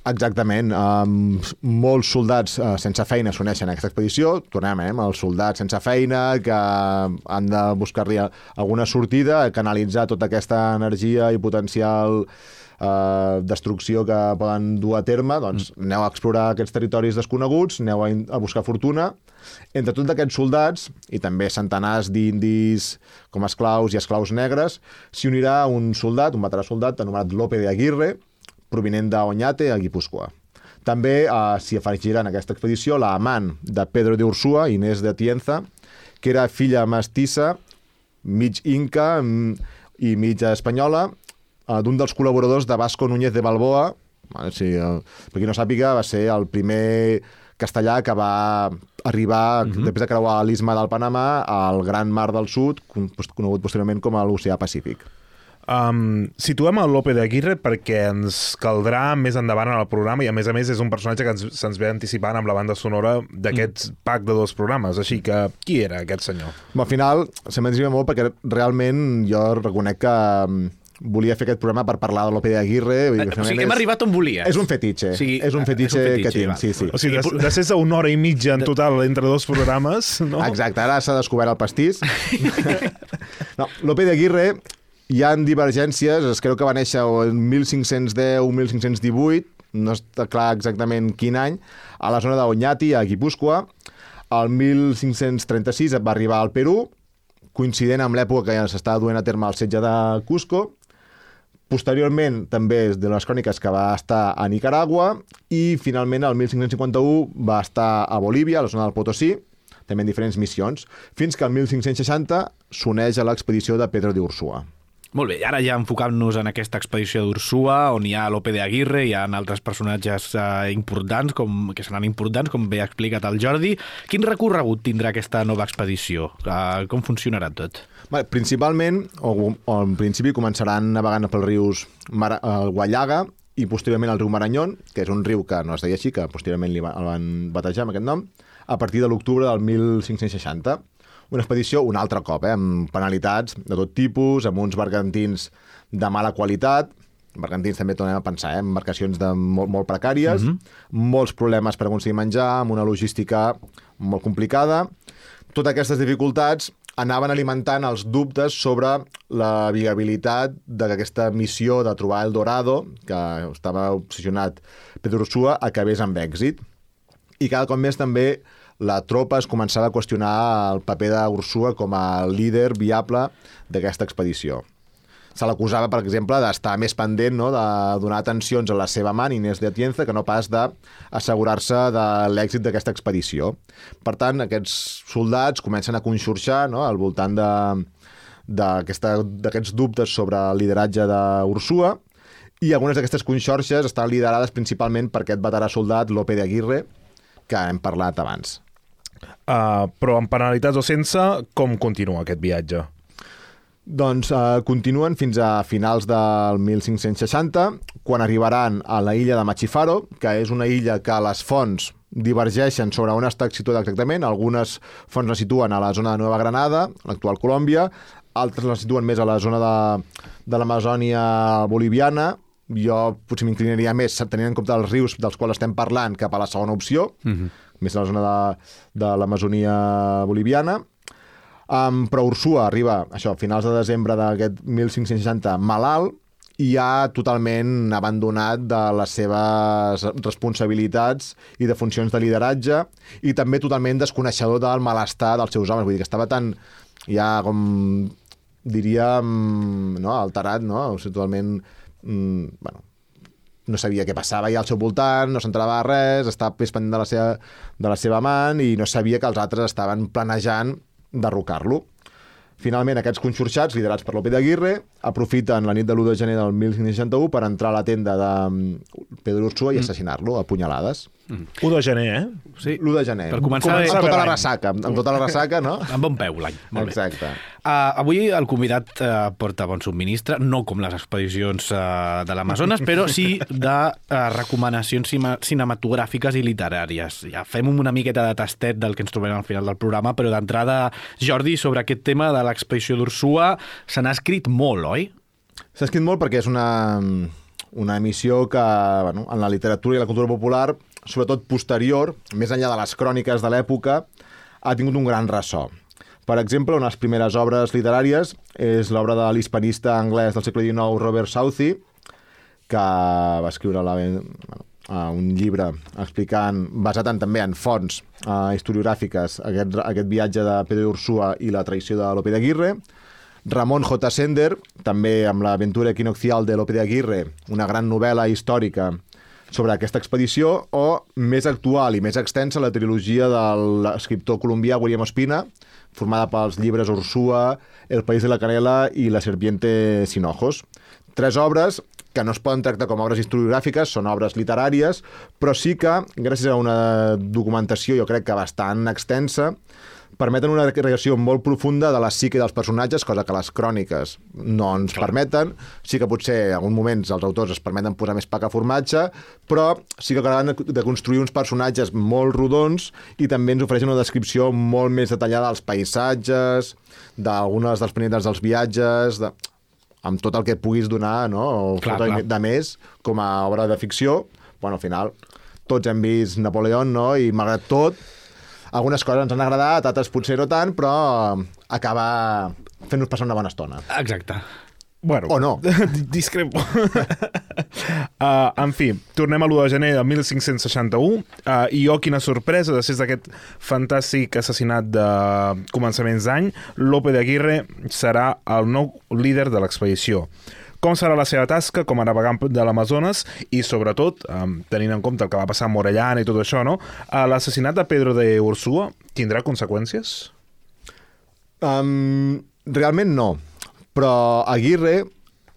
Exactament. Um, molts soldats uh, sense feina s'uneixen a aquesta expedició. Tornem, eh, els soldats sense feina que han de buscar-li alguna sortida, canalitzar tota aquesta energia i potencial uh, destrucció que poden dur a terme, doncs mm. aneu a explorar aquests territoris desconeguts, aneu a, a buscar fortuna. Entre tots aquests soldats, i també centenars d'indis com esclaus i esclaus negres, s'hi unirà un soldat, un veterà soldat anomenat Lope de Aguirre, provinent d'Oñate, a Guipúscoa. També eh, s'hi afegirà en aquesta expedició la amant de Pedro de Ursúa, Inés de Tienza, que era filla mestissa, mig inca mm, i mig espanyola, eh, d'un dels col·laboradors de Vasco Núñez de Balboa, Vale, sí, eh, per qui no sàpiga, va ser el primer castellà que va arribar, uh mhm. -huh. després de creuar l'isma del Panamà, al Gran Mar del Sud, conegut posteriorment com a l'Oceà Pacífic. Um, situem el Lope de Aguirre perquè ens caldrà més endavant en el programa i a més a més és un personatge que ens, se'ns ve anticipant amb la banda sonora d'aquest mm. pack de dos programes, així que qui era aquest senyor? Al final se m'entisiva molt perquè realment jo reconec que volia fer aquest programa per parlar de Lope de Aguirre. Eh, o sigui, hem és, arribat on volies. És un fetitxe. Sí, és un fetitxe, és un fetitxe que tinc, sí, sí. O sigui, després d'una hora i mitja en total entre dos programes, no? Exacte, ara s'ha descobert el pastís. no, Lope de Aguirre hi han divergències, es creu que va néixer en 1510 o 1518, no està clar exactament quin any, a la zona d'Oñati, a Guipúscoa. El 1536 va arribar al Perú, coincident amb l'època que s'estava duent a terme el setge de Cusco. Posteriorment, també és de les cròniques que va estar a Nicaragua i finalment el 1551 va estar a Bolívia, a la zona del Potosí, també en diferents missions, fins que el 1560 s'uneix a l'expedició de Pedro de Ursúa. Molt bé, i ara ja enfocant-nos en aquesta expedició d'Ursua, on hi ha Lope de Aguirre, hi ha altres personatges eh, importants, com, que seran importants, com bé ha explicat el Jordi. Quin recorregut tindrà aquesta nova expedició? Eh, com funcionarà tot? Bé, principalment, o, o en principi començaran navegant pels rius Mar el Guallaga i posteriorment el riu Maranyón, que és un riu que no es deia així, que posteriorment li va, el van batejar amb aquest nom, a partir de l'octubre del 1560 una expedició un altre cop, eh, amb penalitats de tot tipus, amb uns bergantins de mala qualitat, bergantins també tornem a pensar, eh, embarcacions de molt, molt precàries, mm -hmm. molts problemes per aconseguir menjar, amb una logística molt complicada. Totes aquestes dificultats anaven alimentant els dubtes sobre la viabilitat d'aquesta missió de trobar el Dorado, que estava obsessionat Pedro Ursúa, acabés amb èxit. I cada cop més també la tropa es començava a qüestionar el paper d'Ursua com a líder viable d'aquesta expedició. Se l'acusava, per exemple, d'estar més pendent, no? de donar atencions a la seva mà, Inés de Atienza, que no pas d'assegurar-se de l'èxit d'aquesta expedició. Per tant, aquests soldats comencen a conxorxar no? al voltant d'aquests dubtes sobre el lideratge d'Ursua, i algunes d'aquestes conxorxes estan liderades principalment per aquest veterà soldat Lope de Aguirre, que hem parlat abans. Uh, però amb penalitats o sense, com continua aquest viatge? Doncs uh, continuen fins a finals del 1560, quan arribaran a la illa de Machifaro, que és una illa que les fonts divergeixen sobre on està situada exactament. Algunes fonts la situen a la zona de Nova Granada, l'actual Colòmbia, altres la situen més a la zona de, de l'Amazònia boliviana, jo potser m'inclinaria més, tenint en compte els rius dels quals estem parlant, cap a la segona opció, mm -hmm més a la zona de, de l'Amazonia boliviana. Um, però Ursua arriba, això, a finals de desembre d'aquest 1560, malalt, i ja totalment abandonat de les seves responsabilitats i de funcions de lideratge i també totalment desconeixedor del malestar dels seus homes. Vull dir que estava tan ja com diríem no, alterat, no? O sigui, totalment mm, bueno, no sabia què passava ja al seu voltant, no s'entrava res, estava més pendent de la, seva, de la seva amant i no sabia que els altres estaven planejant derrocar-lo. Finalment, aquests conxorxats, liderats per López Aguirre, aprofiten la nit de l'1 de gener del 1561 per entrar a la tenda de mm, Pedro Ursúa i mm. assassinar-lo a punyalades. Mm. 1 de gener, eh? Sí. L'1 de gener. Per començar... amb, amb tota la ressaca, amb, amb tota la ressaca, no? Amb bon peu, l'any. Exacte. Uh, avui el convidat uh, porta bon subministre, no com les expedicions uh, de l'Amazones, però sí de uh, recomanacions cinematogràfiques i literàries. Ja fem una miqueta de tastet del que ens trobem al final del programa, però d'entrada, Jordi, sobre aquest tema de l'expedició d'Ursua, se n'ha escrit molt, oi? S'ha escrit molt perquè és una, una emissió que bueno, en la literatura i la cultura popular sobretot posterior, més enllà de les cròniques de l'època, ha tingut un gran ressò. Per exemple, una de les primeres obres literàries és l'obra de l'hispanista anglès del segle XIX, Robert Southey, que va escriure la, un llibre explicant, basat en, també en fonts uh, historiogràfiques, aquest, aquest viatge de Pedro Ursúa i la traïció de Lope de Aguirre. Ramon J. Sender, també amb l'aventura equinoccial de Lope de Aguirre, una gran novel·la històrica sobre aquesta expedició, o més actual i més extensa la trilogia de l'escriptor colombià William Ospina, formada pels llibres Ursúa, El país de la canela i La serpiente sin ojos. Tres obres que no es poden tractar com obres historiogràfiques, són obres literàries, però sí que, gràcies a una documentació, jo crec que bastant extensa, permeten una recreació molt profunda de la psique dels personatges, cosa que les cròniques no ens Clar. permeten. Sí que potser en alguns moments els autors es permeten posar més paca formatge, però sí que acaben de construir uns personatges molt rodons i també ens ofereixen una descripció molt més detallada dels paisatges, d'algunes dels penitents dels viatges, de amb tot el que puguis donar, no? O clar, clar. de més, com a obra de ficció. Bueno, al final, tots hem vist Napoleó, no? I malgrat tot, algunes coses ens han agradat, altres potser no tant, però acaba fent-nos passar una bona estona. Exacte. Bueno, o no. discrepo. uh, en fi, tornem a l'1 de gener de 1561 uh, i oh, quina sorpresa, després d'aquest fantàstic assassinat de començaments d'any, Lope de Aguirre serà el nou líder de l'expedició com serà la seva tasca com a navegant de l'Amazones i, sobretot, um, tenint en compte el que va passar a Morellana i tot això, no? Uh, L'assassinat de Pedro de Ursúa tindrà conseqüències? Um, realment no Però Aguirre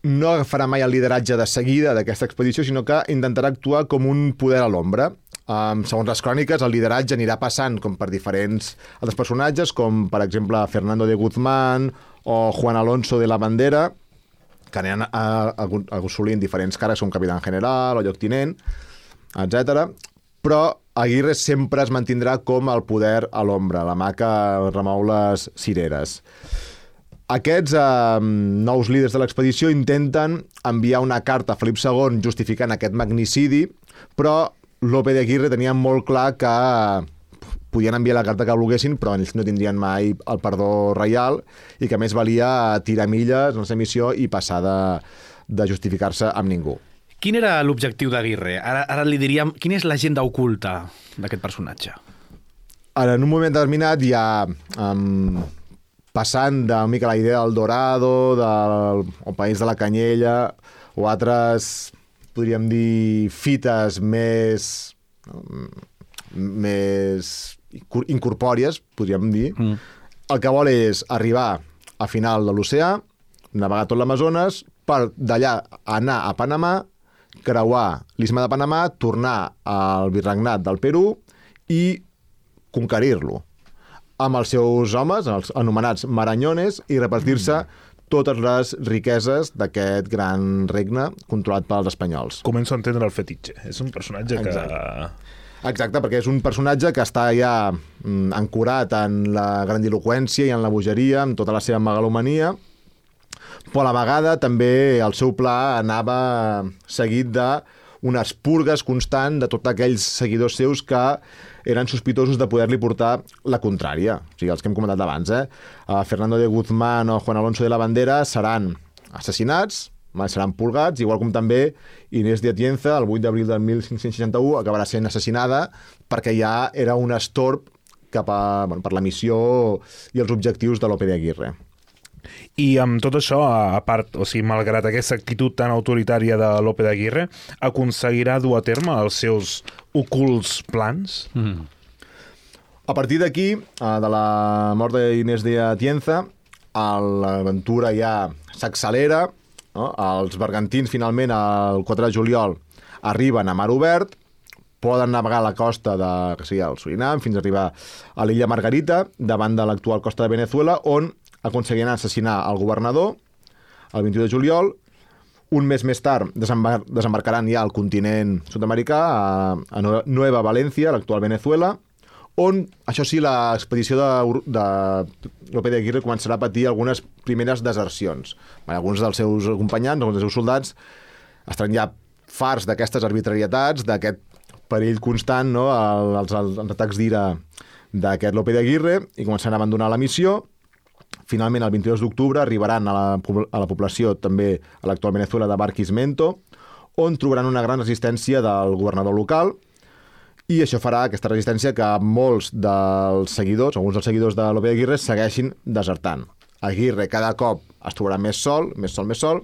no agafarà mai el lideratge de seguida d'aquesta expedició, sinó que intentarà actuar com un poder a l'ombra. Um, segons les cròniques, el lideratge anirà passant com per diferents altres personatges, com per exemple Fernando de Guzmán o Juan Alonso de la Bandera, que aniran a, a, a assolint diferents càrrecs com capità general o lloctinent, etc. Però Aguirre sempre es mantindrà com el poder a l'ombra, la mà que remou les cireres. Aquests eh, nous líders de l'expedició intenten enviar una carta a Felip II justificant aquest magnicidi, però Lope de Aguirre tenia molt clar que podien enviar la carta que volguessin, però ells no tindrien mai el perdó reial i que més valia tirar milles en la missió i passar de, de justificar-se amb ningú. Quin era l'objectiu d'Aguirre? Ara, ara li diríem... Quina és l'agenda oculta d'aquest personatge? Ara, en un moment determinat ha... Um, passant de mica la idea del Dorado, del el País de la Canyella, o altres, podríem dir, fites més... No, més incorpòries, podríem dir. Mm. El que vol és arribar a final de l'oceà, navegar tot l'Amazones, per d'allà anar a Panamà, creuar l'Isma de Panamà, tornar al virregnat del Perú i conquerir-lo amb els seus homes, els anomenats maranyones, i repartir-se totes les riqueses d'aquest gran regne controlat pels espanyols. Començo a entendre el fetitxe. És un personatge Exacte. que... Exacte, perquè és un personatge que està ja mm, ancorat en la grandiloquència i en la bogeria, amb tota la seva megalomania, però a la vegada també el seu pla anava seguit de unes purgues constant de tots aquells seguidors seus que eren sospitosos de poder-li portar la contrària. O sigui, els que hem comentat abans, eh? Uh, Fernando de Guzmán o Juan Alonso de la Bandera seran assassinats, seran purgats, igual com també Inés de Atienza, el 8 d'abril del 1561, acabarà sent assassinada perquè ja era un estorb cap a, bueno, per la missió i els objectius de Lope de Aguirre. I amb tot això, a part, o sigui, malgrat aquesta actitud tan autoritària de Lope d'Aguirre, aconseguirà dur a terme els seus ocults plans? Mm. A partir d'aquí, eh, de la mort d'Inés de Atienza, l'aventura ja s'accelera, no? els bergantins finalment el 4 de juliol arriben a mar obert, poden navegar a la costa de, que sigui, el Surinam fins a arribar a l'illa Margarita, davant de l'actual costa de Venezuela, on aconseguien assassinar el governador el 21 de juliol. Un mes més tard desembar desembarcaran ja al continent sud-americà, a, a Nueva València, l'actual Venezuela, on, això sí, l'expedició de, de Lope de Aguirre començarà a patir algunes primeres desercions. Alguns dels seus acompanyants, alguns dels seus soldats, estaran ja farts d'aquestes arbitrarietats, d'aquest perill constant, no? els, els, els atacs d'ira d'aquest Lope de Aguirre, i començaran a abandonar la missió, Finalment, el 22 d'octubre arribaran a la, a la població també a l'actual Venezuela de Barquismento, on trobaran una gran resistència del governador local i això farà aquesta resistència que molts dels seguidors, alguns dels seguidors de l'Obe Aguirre, segueixin desertant. Aguirre cada cop es trobarà més sol, més sol, més sol,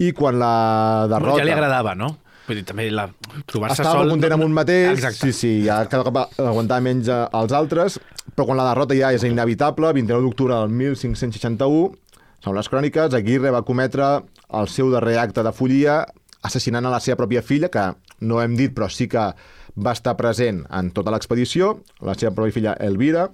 i quan la derrota... Ja li agradava, no? Vull dir, també la... trobar-se sol... Estava content amb un mateix, Exacte. sí, sí, ja cada cop aguantava menys als altres, però quan la derrota ja és inevitable, 29 d'octubre del 1561, segons les cròniques, Aguirre va cometre el seu darrer acte de follia assassinant a la seva pròpia filla, que no hem dit, però sí que va estar present en tota l'expedició, la seva pròpia filla Elvira,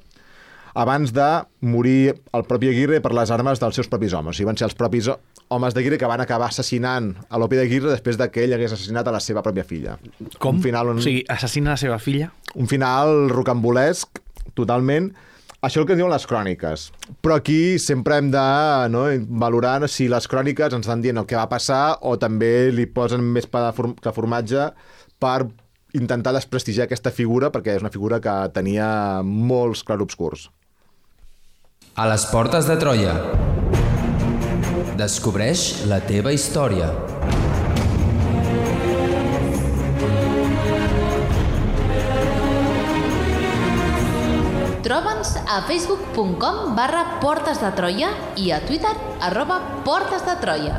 abans de morir el propi Aguirre per les armes dels seus propis homes. O sigui, van ser els propis homes d'Aguirre que van acabar assassinant a Lope d'Aguirre després de que ell hagués assassinat a la seva pròpia filla. Com? Un final on... O sigui, assassina la seva filla? Un final rocambolesc, totalment. Això és el que diuen les cròniques. Però aquí sempre hem de no, valorar si les cròniques ens estan dient el que va passar o també li posen més pa que formatge per intentar desprestigiar aquesta figura perquè és una figura que tenia molts clarobscurs. A les portes de Troia. Descobreix la teva història. Troba'ns a facebook.com barra Portes de Troia i a Twitter arroba Portes de Troia.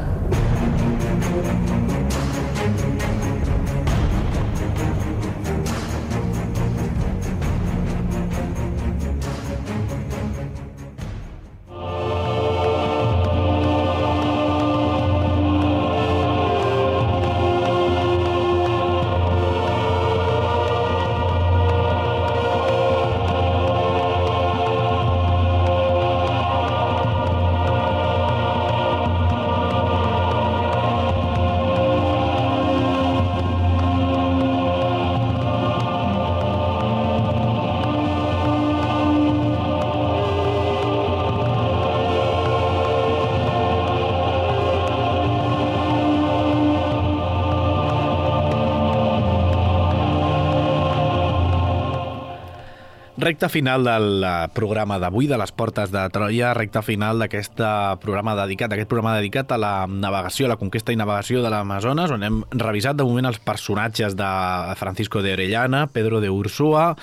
Recta final del eh, programa d'avui, de les Portes de Troia, recta final d'aquest programa dedicat, aquest programa dedicat a la navegació, a la conquesta i navegació de l'Amazones, on hem revisat de moment els personatges de Francisco de Orellana, Pedro de Ursúa,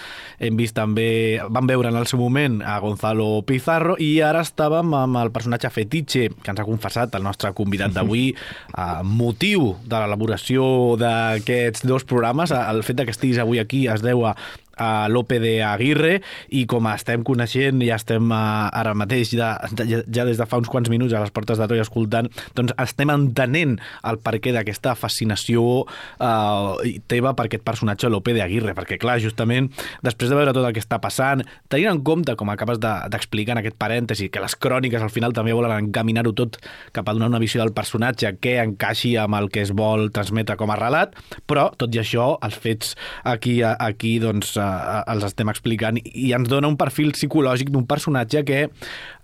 hem vist també, vam veure en el seu moment a Gonzalo Pizarro, i ara estàvem amb el personatge fetitxe que ens ha confessat el nostre convidat d'avui, eh, motiu de l'elaboració d'aquests dos programes, el fet que estiguis avui aquí es deu a a Lope de Aguirre i com estem coneixent, ja estem uh, ara mateix, ja, ja, des de fa uns quants minuts a les portes de Troia escoltant, doncs estem entenent el perquè d'aquesta fascinació uh, teva per aquest personatge Lope de Aguirre, perquè clar, justament després de veure tot el que està passant, tenint en compte, com acabes d'explicar de, en aquest parèntesi, que les cròniques al final també volen encaminar-ho tot cap a donar una visió del personatge que encaixi amb el que es vol transmetre com a relat, però tot i això, els fets aquí, aquí doncs, eh, els estem explicant i ens dona un perfil psicològic d'un personatge que, eh,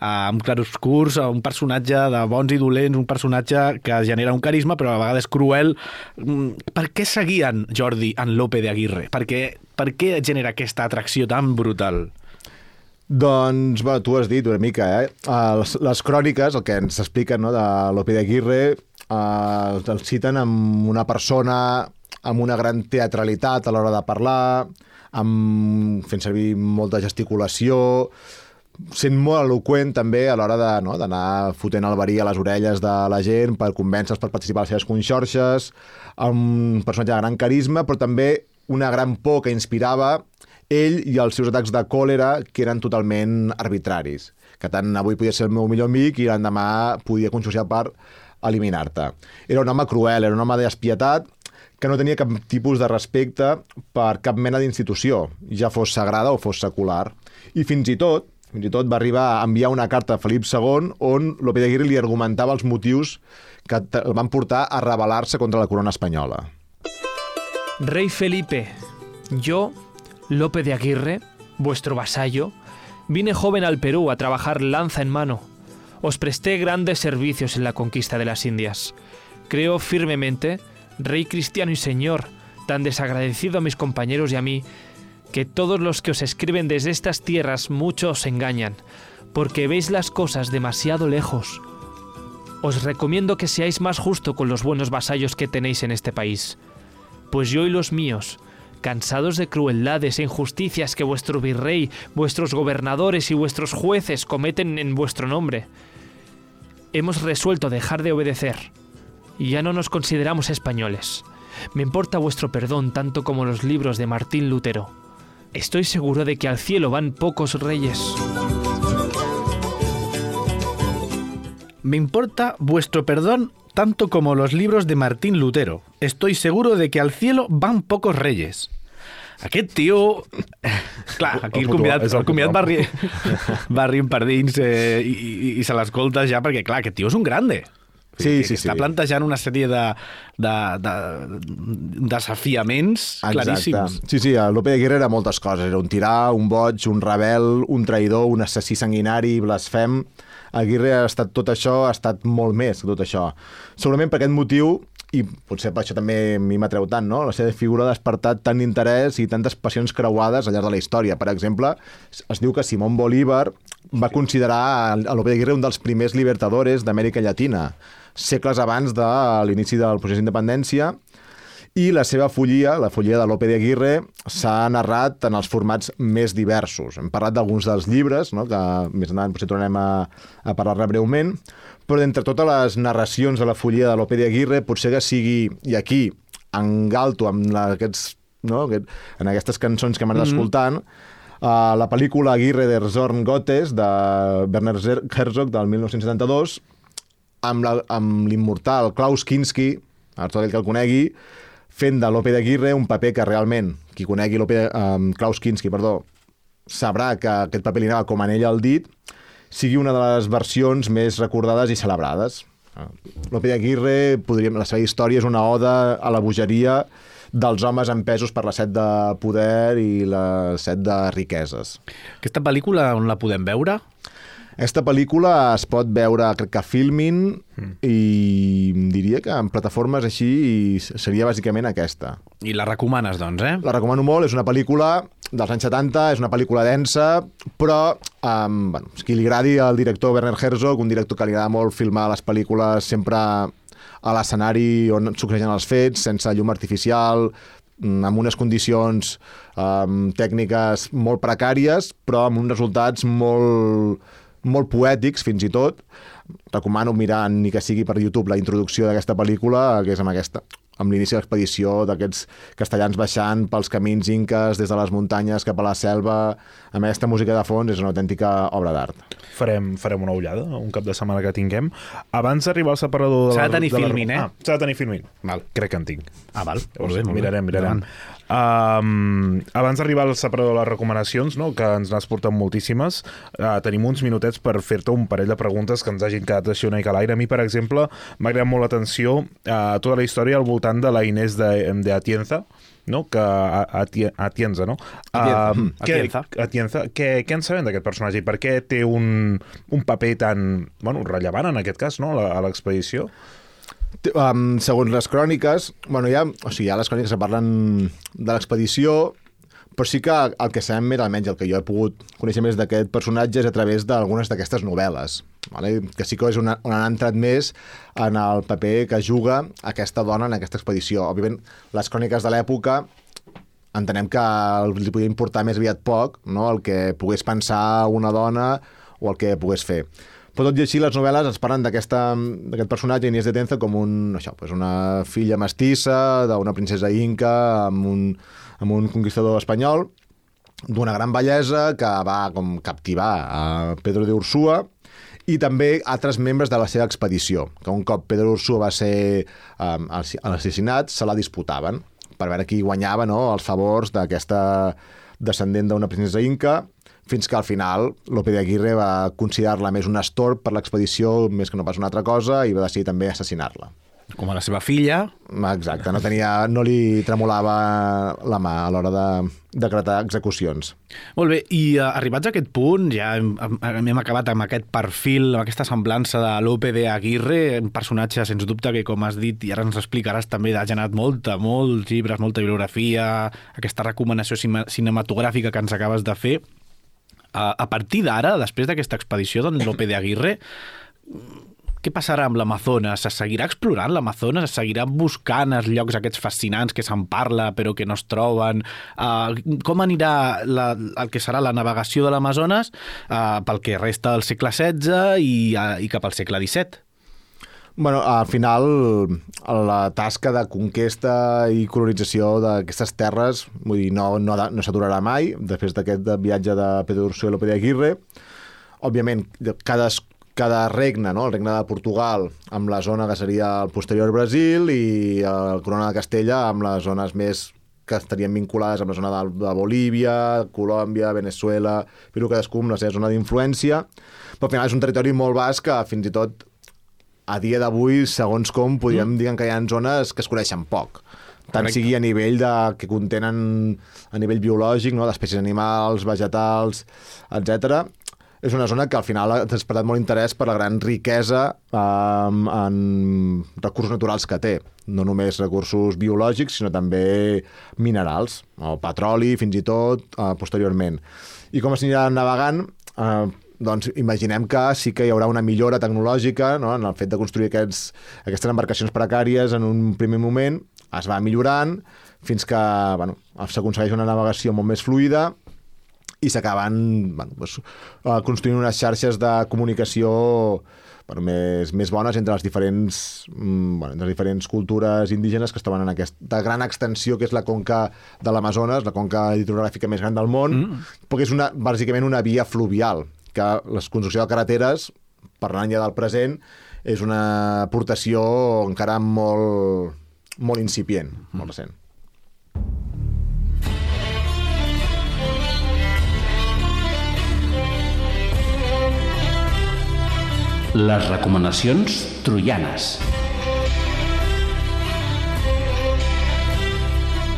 amb claroscurs, un personatge de bons i dolents, un personatge que genera un carisma però a vegades cruel. Mm, per què seguien Jordi en Lope de Aguirre? Per què, per què genera aquesta atracció tan brutal? Doncs, bueno, tu has dit una mica, eh? Les, les cròniques, el que ens expliquen no, de Lope de Aguirre, eh, el citen amb una persona amb una gran teatralitat a l'hora de parlar, amb, fent servir molta gesticulació, sent molt eloquent també a l'hora d'anar no, fotent el verí a les orelles de la gent per convèncer-los per participar a les seves conxorxes, amb un personatge de gran carisma, però també una gran por que inspirava ell i els seus atacs de còlera que eren totalment arbitraris que tant avui podia ser el meu millor amic i l'endemà podia conxorxar per eliminar-te. Era un home cruel, era un home despietat que no tenia cap tipus de respecte per cap mena d'institució, ja fos sagrada o fos secular. I fins i tot, fins i tot va arribar a enviar una carta a Felip II on Lope de Aguirre li argumentava els motius que el van portar a rebel·lar-se contra la corona espanyola. Rey Felipe, yo, Lope de Aguirre, vuestro vasallo, vine joven al Perú a trabajar lanza en mano. Os presté grandes servicios en la conquista de las Indias. Creo firmemente Rey cristiano y Señor, tan desagradecido a mis compañeros y a mí, que todos los que os escriben desde estas tierras mucho os engañan, porque veis las cosas demasiado lejos. Os recomiendo que seáis más justo con los buenos vasallos que tenéis en este país, pues yo y los míos, cansados de crueldades e injusticias que vuestro virrey, vuestros gobernadores y vuestros jueces cometen en vuestro nombre, hemos resuelto dejar de obedecer y ya no nos consideramos españoles. Me importa vuestro perdón tanto como los libros de Martín Lutero. Estoy seguro de que al cielo van pocos reyes. Me importa vuestro perdón tanto como los libros de Martín Lutero. Estoy seguro de que al cielo van pocos reyes. Aquest tio... Clar, aquí el convidat, el convidat va, ri... va eh, i, i, i se l'escolta ja perquè, clar, aquest tio és un grande. Sí, que, sí, que està sí. plantejant una sèrie de, de, de desafiaments claríssims. Sí, sí, Lope de Guerra era moltes coses. Era un tirà, un boig, un rebel, un traïdor, un assassí sanguinari, blasfem. Aguirre ha estat tot això, ha estat molt més que tot això. Segurament per aquest motiu, i potser per això també a mi m'atreu tant, no? la seva figura ha despertat tant d'interès i tantes passions creuades al llarg de la història. Per exemple, es diu que Simón Bolívar va considerar a Lope de Aguirre un dels primers libertadores d'Amèrica Llatina segles abans de l'inici del procés d'independència, i la seva follia, la follia de Lope de Aguirre, s'ha narrat en els formats més diversos. Hem parlat d'alguns dels llibres, no? que més endavant potser tornarem a, a parlar-ne breument, però d'entre totes les narracions de la follia de Lope de Aguirre, potser que sigui, i aquí, en galto, amb la, aquests, no? Aquest, en aquestes cançons que anat mm -hmm. escoltant, uh, la pel·lícula Aguirre de Zorn Gottes, de Werner Herzog, del 1972, amb l'immortal Klaus Kinski, a tot el que el conegui, fent de Lope de Aguirre un paper que realment, qui conegui Lope um, Klaus Kinski, perdó, sabrà que aquest paper li anava com en ell el dit, sigui una de les versions més recordades i celebrades. Lope de Aguirre, podríem, la seva història és una oda a la bogeria dels homes empesos per la set de poder i la set de riqueses. Aquesta pel·lícula on la podem veure? Aquesta pel·lícula es pot veure, crec que a Filmin, mm. i diria que en plataformes així seria bàsicament aquesta. I la recomanes, doncs, eh? La recomano molt, és una pel·lícula dels anys 70, és una pel·lícula densa, però um, bueno, qui li agradi al director Werner Herzog, un director que li agrada molt filmar les pel·lícules sempre a l'escenari on succeeixen els fets, sense llum artificial, mm, amb unes condicions um, tècniques molt precàries, però amb uns resultats molt, molt poètics, fins i tot. Recomano mirar, ni que sigui per YouTube, la introducció d'aquesta pel·lícula, que és amb aquesta amb l'inici de l'expedició d'aquests castellans baixant pels camins inques des de les muntanyes cap a la selva amb aquesta música de fons és una autèntica obra d'art. Farem, farem una ullada un cap de setmana que tinguem. Abans d'arribar al separador... S'ha de la- tenir la- filmin, eh? Ah, S'ha de tenir filmin. Val. Crec que en tinc. Ah, val. Llavors, mirarem, mirarem. Um, abans d'arribar al separador de les recomanacions, no, que ens n'has portat moltíssimes, uh, tenim uns minutets per fer-te un parell de preguntes que ens hagin quedat així una mica a l'aire. A mi, per exemple, m'ha agradat molt l'atenció uh, tota la història al voltant de la Inés de, de Atienza, no? que a, a, Atienza, no? Atienza, Um, mm, què, Atienza. Atienza. Què, què en sabem d'aquest personatge i per què té un, un paper tan bueno, rellevant en aquest cas no? a la- a l'expedició? Um, segons les cròniques, bueno, ha, o sigui, ha les cròniques que parlen de l'expedició, però sí que el que sabem més, almenys el que jo he pogut conèixer més d'aquest personatge és a través d'algunes d'aquestes novel·les, vale? que sí que és una, on han entrat més en el paper que juga aquesta dona en aquesta expedició. Òbviament, les cròniques de l'època entenem que li podia importar més aviat poc no? el que pogués pensar una dona o el que pogués fer. Però tot i així, les novel·les ens parlen d'aquest personatge, Inés de Tenza, com un, això, doncs una filla mestissa d'una princesa inca amb un, amb un conquistador espanyol, d'una gran bellesa que va com captivar a Pedro de Ursúa i també altres membres de la seva expedició, que un cop Pedro Ursúa va ser um, assassinat, se la disputaven per veure qui guanyava no, els favors d'aquesta descendent d'una princesa inca, fins que al final Lope de Aguirre va considerar-la més un estorb per l'expedició més que no pas una altra cosa i va decidir també assassinar-la. Com a la seva filla, Exacte, no, tenia, no li tremolava la mà a l'hora de decretar execucions. Molt bé, i uh, arribats a aquest punt, ja hem, hem acabat amb aquest perfil, amb aquesta semblança de Lope de Aguirre, un personatge, sens dubte, que, com has dit, i ara ens explicaràs també, ha generat molta, molts llibres, molta bibliografia, aquesta recomanació cinematogràfica que ens acabes de fer. Uh, a partir d'ara, després d'aquesta expedició d'en Lope de Aguirre, què passarà amb l'Amazones? Es seguirà explorant l'Amazones? Es seguirà buscant els llocs aquests fascinants que se'n parla però que no es troben? Uh, com anirà la, el que serà la navegació de l'Amazones uh, pel que resta del segle XVI i, uh, i cap al segle XVII? Bueno, al final, la tasca de conquesta i colonització d'aquestes terres vull dir, no, no, no s'aturarà mai, després d'aquest viatge de Pedro Ursúa i Lope de Aguirre. Òbviament, cada, cada regne, no? el regne de Portugal, amb la zona que seria el posterior Brasil i el Corona de Castella amb les zones més que estarien vinculades amb la zona de, de Bolívia, Colòmbia, Venezuela, però cadascú amb la seva zona d'influència. Però al final és un territori molt vast que fins i tot a dia d'avui, segons com, podríem mm. dir que hi ha zones que es coneixen poc. Tant Correcte. sigui a nivell de, que contenen a nivell biològic, no? d'espècies animals, vegetals, etc. És una zona que al final ha despertat molt interès per la gran riquesa eh, en recursos naturals que té. No només recursos biològics, sinó també minerals, o petroli, fins i tot, eh, posteriorment. I com s'anirà navegant, eh, doncs imaginem que sí que hi haurà una millora tecnològica no? en el fet de construir aquests, aquestes embarcacions precàries en un primer moment, es va millorant fins que bueno, s'aconsegueix una navegació molt més fluida i s'acaben bueno, doncs, eh, construint unes xarxes de comunicació bueno, més, més bones entre les diferents, mm, bueno, entre les diferents cultures indígenes que es troben en aquesta gran extensió que és la conca de l'Amazones, la conca hidrogràfica més gran del món, mm. perquè és una, bàsicament una via fluvial, que la construcció de carreteres, parlant ja del present, és una aportació encara molt, molt incipient, molt recent. Les recomanacions troianes.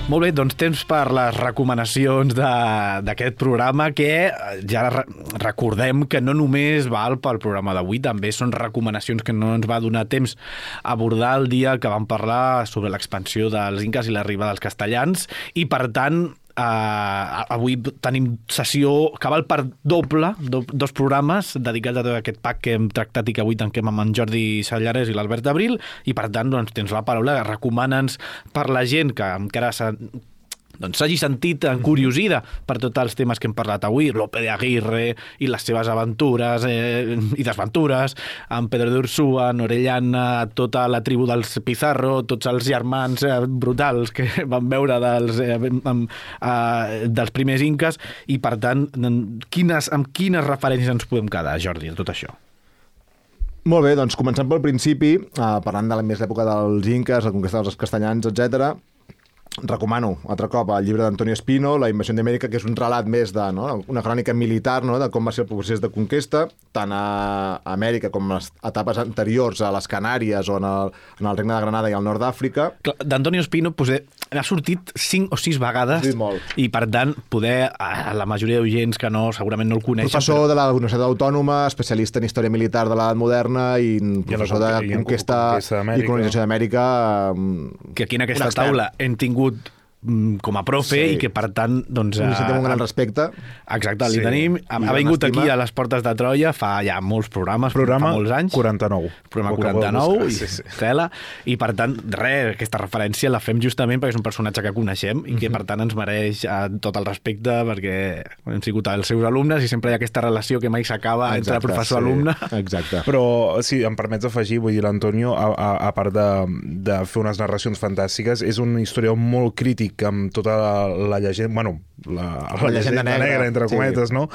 Molt bé, doncs temps per les recomanacions d'aquest programa que eh, ja re recordem que no només val pel programa d'avui, també són recomanacions que no ens va donar temps abordar el dia que vam parlar sobre l'expansió dels inques i l'arribada dels castellans i per tant Uh, avui tenim sessió que val per doble, do, dos programes dedicats a tot aquest pack que hem tractat i que avui tanquem amb en Jordi Sallares i l'Albert Abril. I per tant doncs, tens la paraula, recomana'ns per la gent que encara doncs s'hagi sentit encuriosida per tots els temes que hem parlat avui, Lope de Aguirre i les seves aventures eh, i desventures, amb Pedro de Ursúa, en Orellana, tota la tribu dels Pizarro, tots els germans eh, brutals que van veure dels, eh, amb, eh, dels primers inques i, per tant, quines, amb quines referències ens podem quedar, Jordi, de tot això? Molt bé, doncs començant pel principi, eh, parlant de la més l'època dels inques, la conquesta dels castellans, etc recomano altre cop el llibre d'Antonio Espino, La invasió d'Amèrica, que és un relat més de no? una crònica militar no? de com va ser el procés de conquesta, tant a Amèrica com a les etapes anteriors a les Canàries o en el, en el Regne de Granada i al nord d'Àfrica. D'Antonio Espino poder, ha sortit cinc o sis vegades sí, molt. i per tant poder, a la majoria d'oients que no, segurament no el coneixen... Professor però... de la Universitat Autònoma, especialista en història militar de l'edat moderna i professor I de conquesta, i, i colonització d'Amèrica. Que aquí en aquesta taula hem tingut tingut Mm, com a profe sí. i que per tant doncs, li sentem un gran respecte exacte, li sí. tenim, ha, ha vingut estima. aquí a les portes de Troia fa ja molts programes programa fa molts anys 49 programa 49 i, sí, sí. Tela, i per tant res, aquesta referència la fem justament perquè és un personatge que coneixem i que mm -hmm. per tant ens mereix eh, tot el respecte perquè hem sigut els seus alumnes i sempre hi ha aquesta relació que mai s'acaba entre professor-alumne sí. exacte però si em permets afegir, vull dir l'Antonio a, a, a part de, de fer unes narracions fantàstiques és un historiador molt crític clàssic amb tota la, la llegenda, bueno, la, la, la llegenda, llegenda negra, negra, entre cometes, sí. no?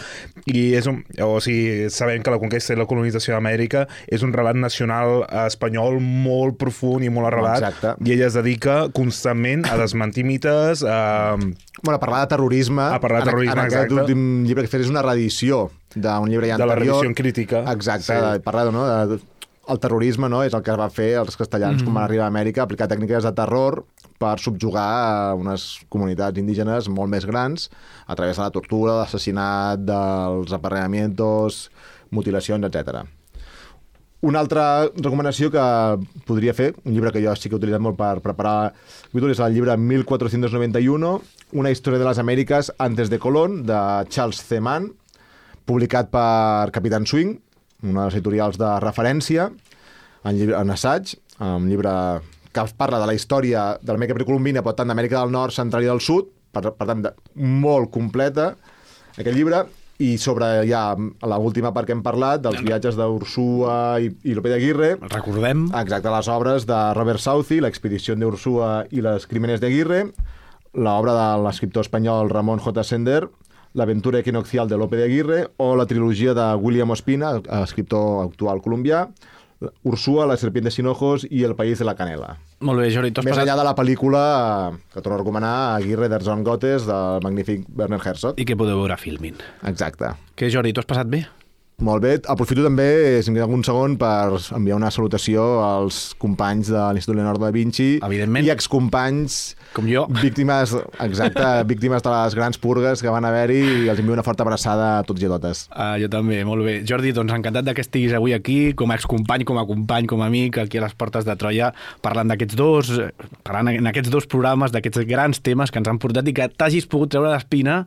I és un, o sigui, sabem que la conquesta i la colonització d'Amèrica és un relat nacional espanyol molt profund i molt arrelat, Exacte. i ella es dedica constantment a desmentir mites, a... Bueno, a parlar de terrorisme. A parlar de terrorisme, en, en aquest últim llibre que fet és una reedició d'un llibre ja anterior. De la reedició crítica. Exacte, sí. de parlar no, de, el terrorisme no, és el que va fer els castellans mm -hmm. quan van arribar a Amèrica, aplicar tècniques de terror per subjugar unes comunitats indígenes molt més grans a través de la tortura, l'assassinat, dels aparreamientos, mutilacions, etc. Una altra recomanació que podria fer, un llibre que jo sí que he utilitzat molt per preparar és el llibre 1491, Una història de les Amèriques antes de Colón, de Charles C. Mann, publicat per Capitán Swing, una de les editorials de referència, en, llibre, en assaig, un llibre que parla de la història de l'Amèrica precolombina, però tant d'Amèrica del Nord, Central i del Sud, per, per tant, de, molt completa, aquest llibre, i sobre ja l'última part que hem parlat, dels viatges d'Ursua i, i Lope de Aguirre. Recordem. Exacte, les obres de Robert Southey, l'expedició d'Ursua i les crímenes d'Aguirre, l'obra de l'escriptor espanyol Ramon J. Sender, l'aventura equinoccial de Lope de Aguirre o la trilogia de William Ospina, escriptor actual colombià, Ursúa, La serpiente sin ojos i El país de la canela. Molt bé, Jordi. Més passat... enllà de la pel·lícula que torno a recomanar, Aguirre d'Erzon Gotes, del magnífic Werner Herzog. I que podeu veure a Filmin. Exacte. Què, Jordi, tu has passat bé? Molt bé. Aprofito també, si em queda algun segon, per enviar una salutació als companys de l'Institut Leonardo da Vinci Evidentment. i excompanys com jo. Víctimes, exacte, víctimes de les grans purgues que van haver-hi i els envio una forta abraçada a tots i a totes. Ah, jo també, molt bé. Jordi, doncs encantat de que estiguis avui aquí, com a excompany, com a company, com a amic, aquí a les portes de Troia, parlant d'aquests dos, parlant en aquests dos programes, d'aquests grans temes que ens han portat i que t'hagis pogut treure l'espina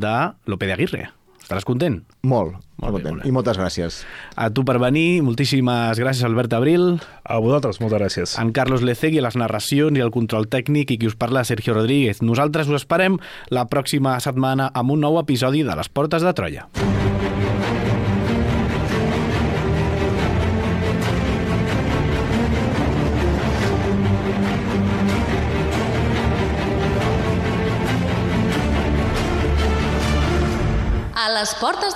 de Lope de Aguirre. Estaràs content? Molt, molt, content. Molt I moltes gràcies. A tu per venir, moltíssimes gràcies, Albert Abril. A vosaltres, moltes gràcies. En Carlos Lecegui, a les narracions i el control tècnic, i qui us parla, Sergio Rodríguez. Nosaltres us esperem la pròxima setmana amb un nou episodi de Les Portes de Troia. les portes de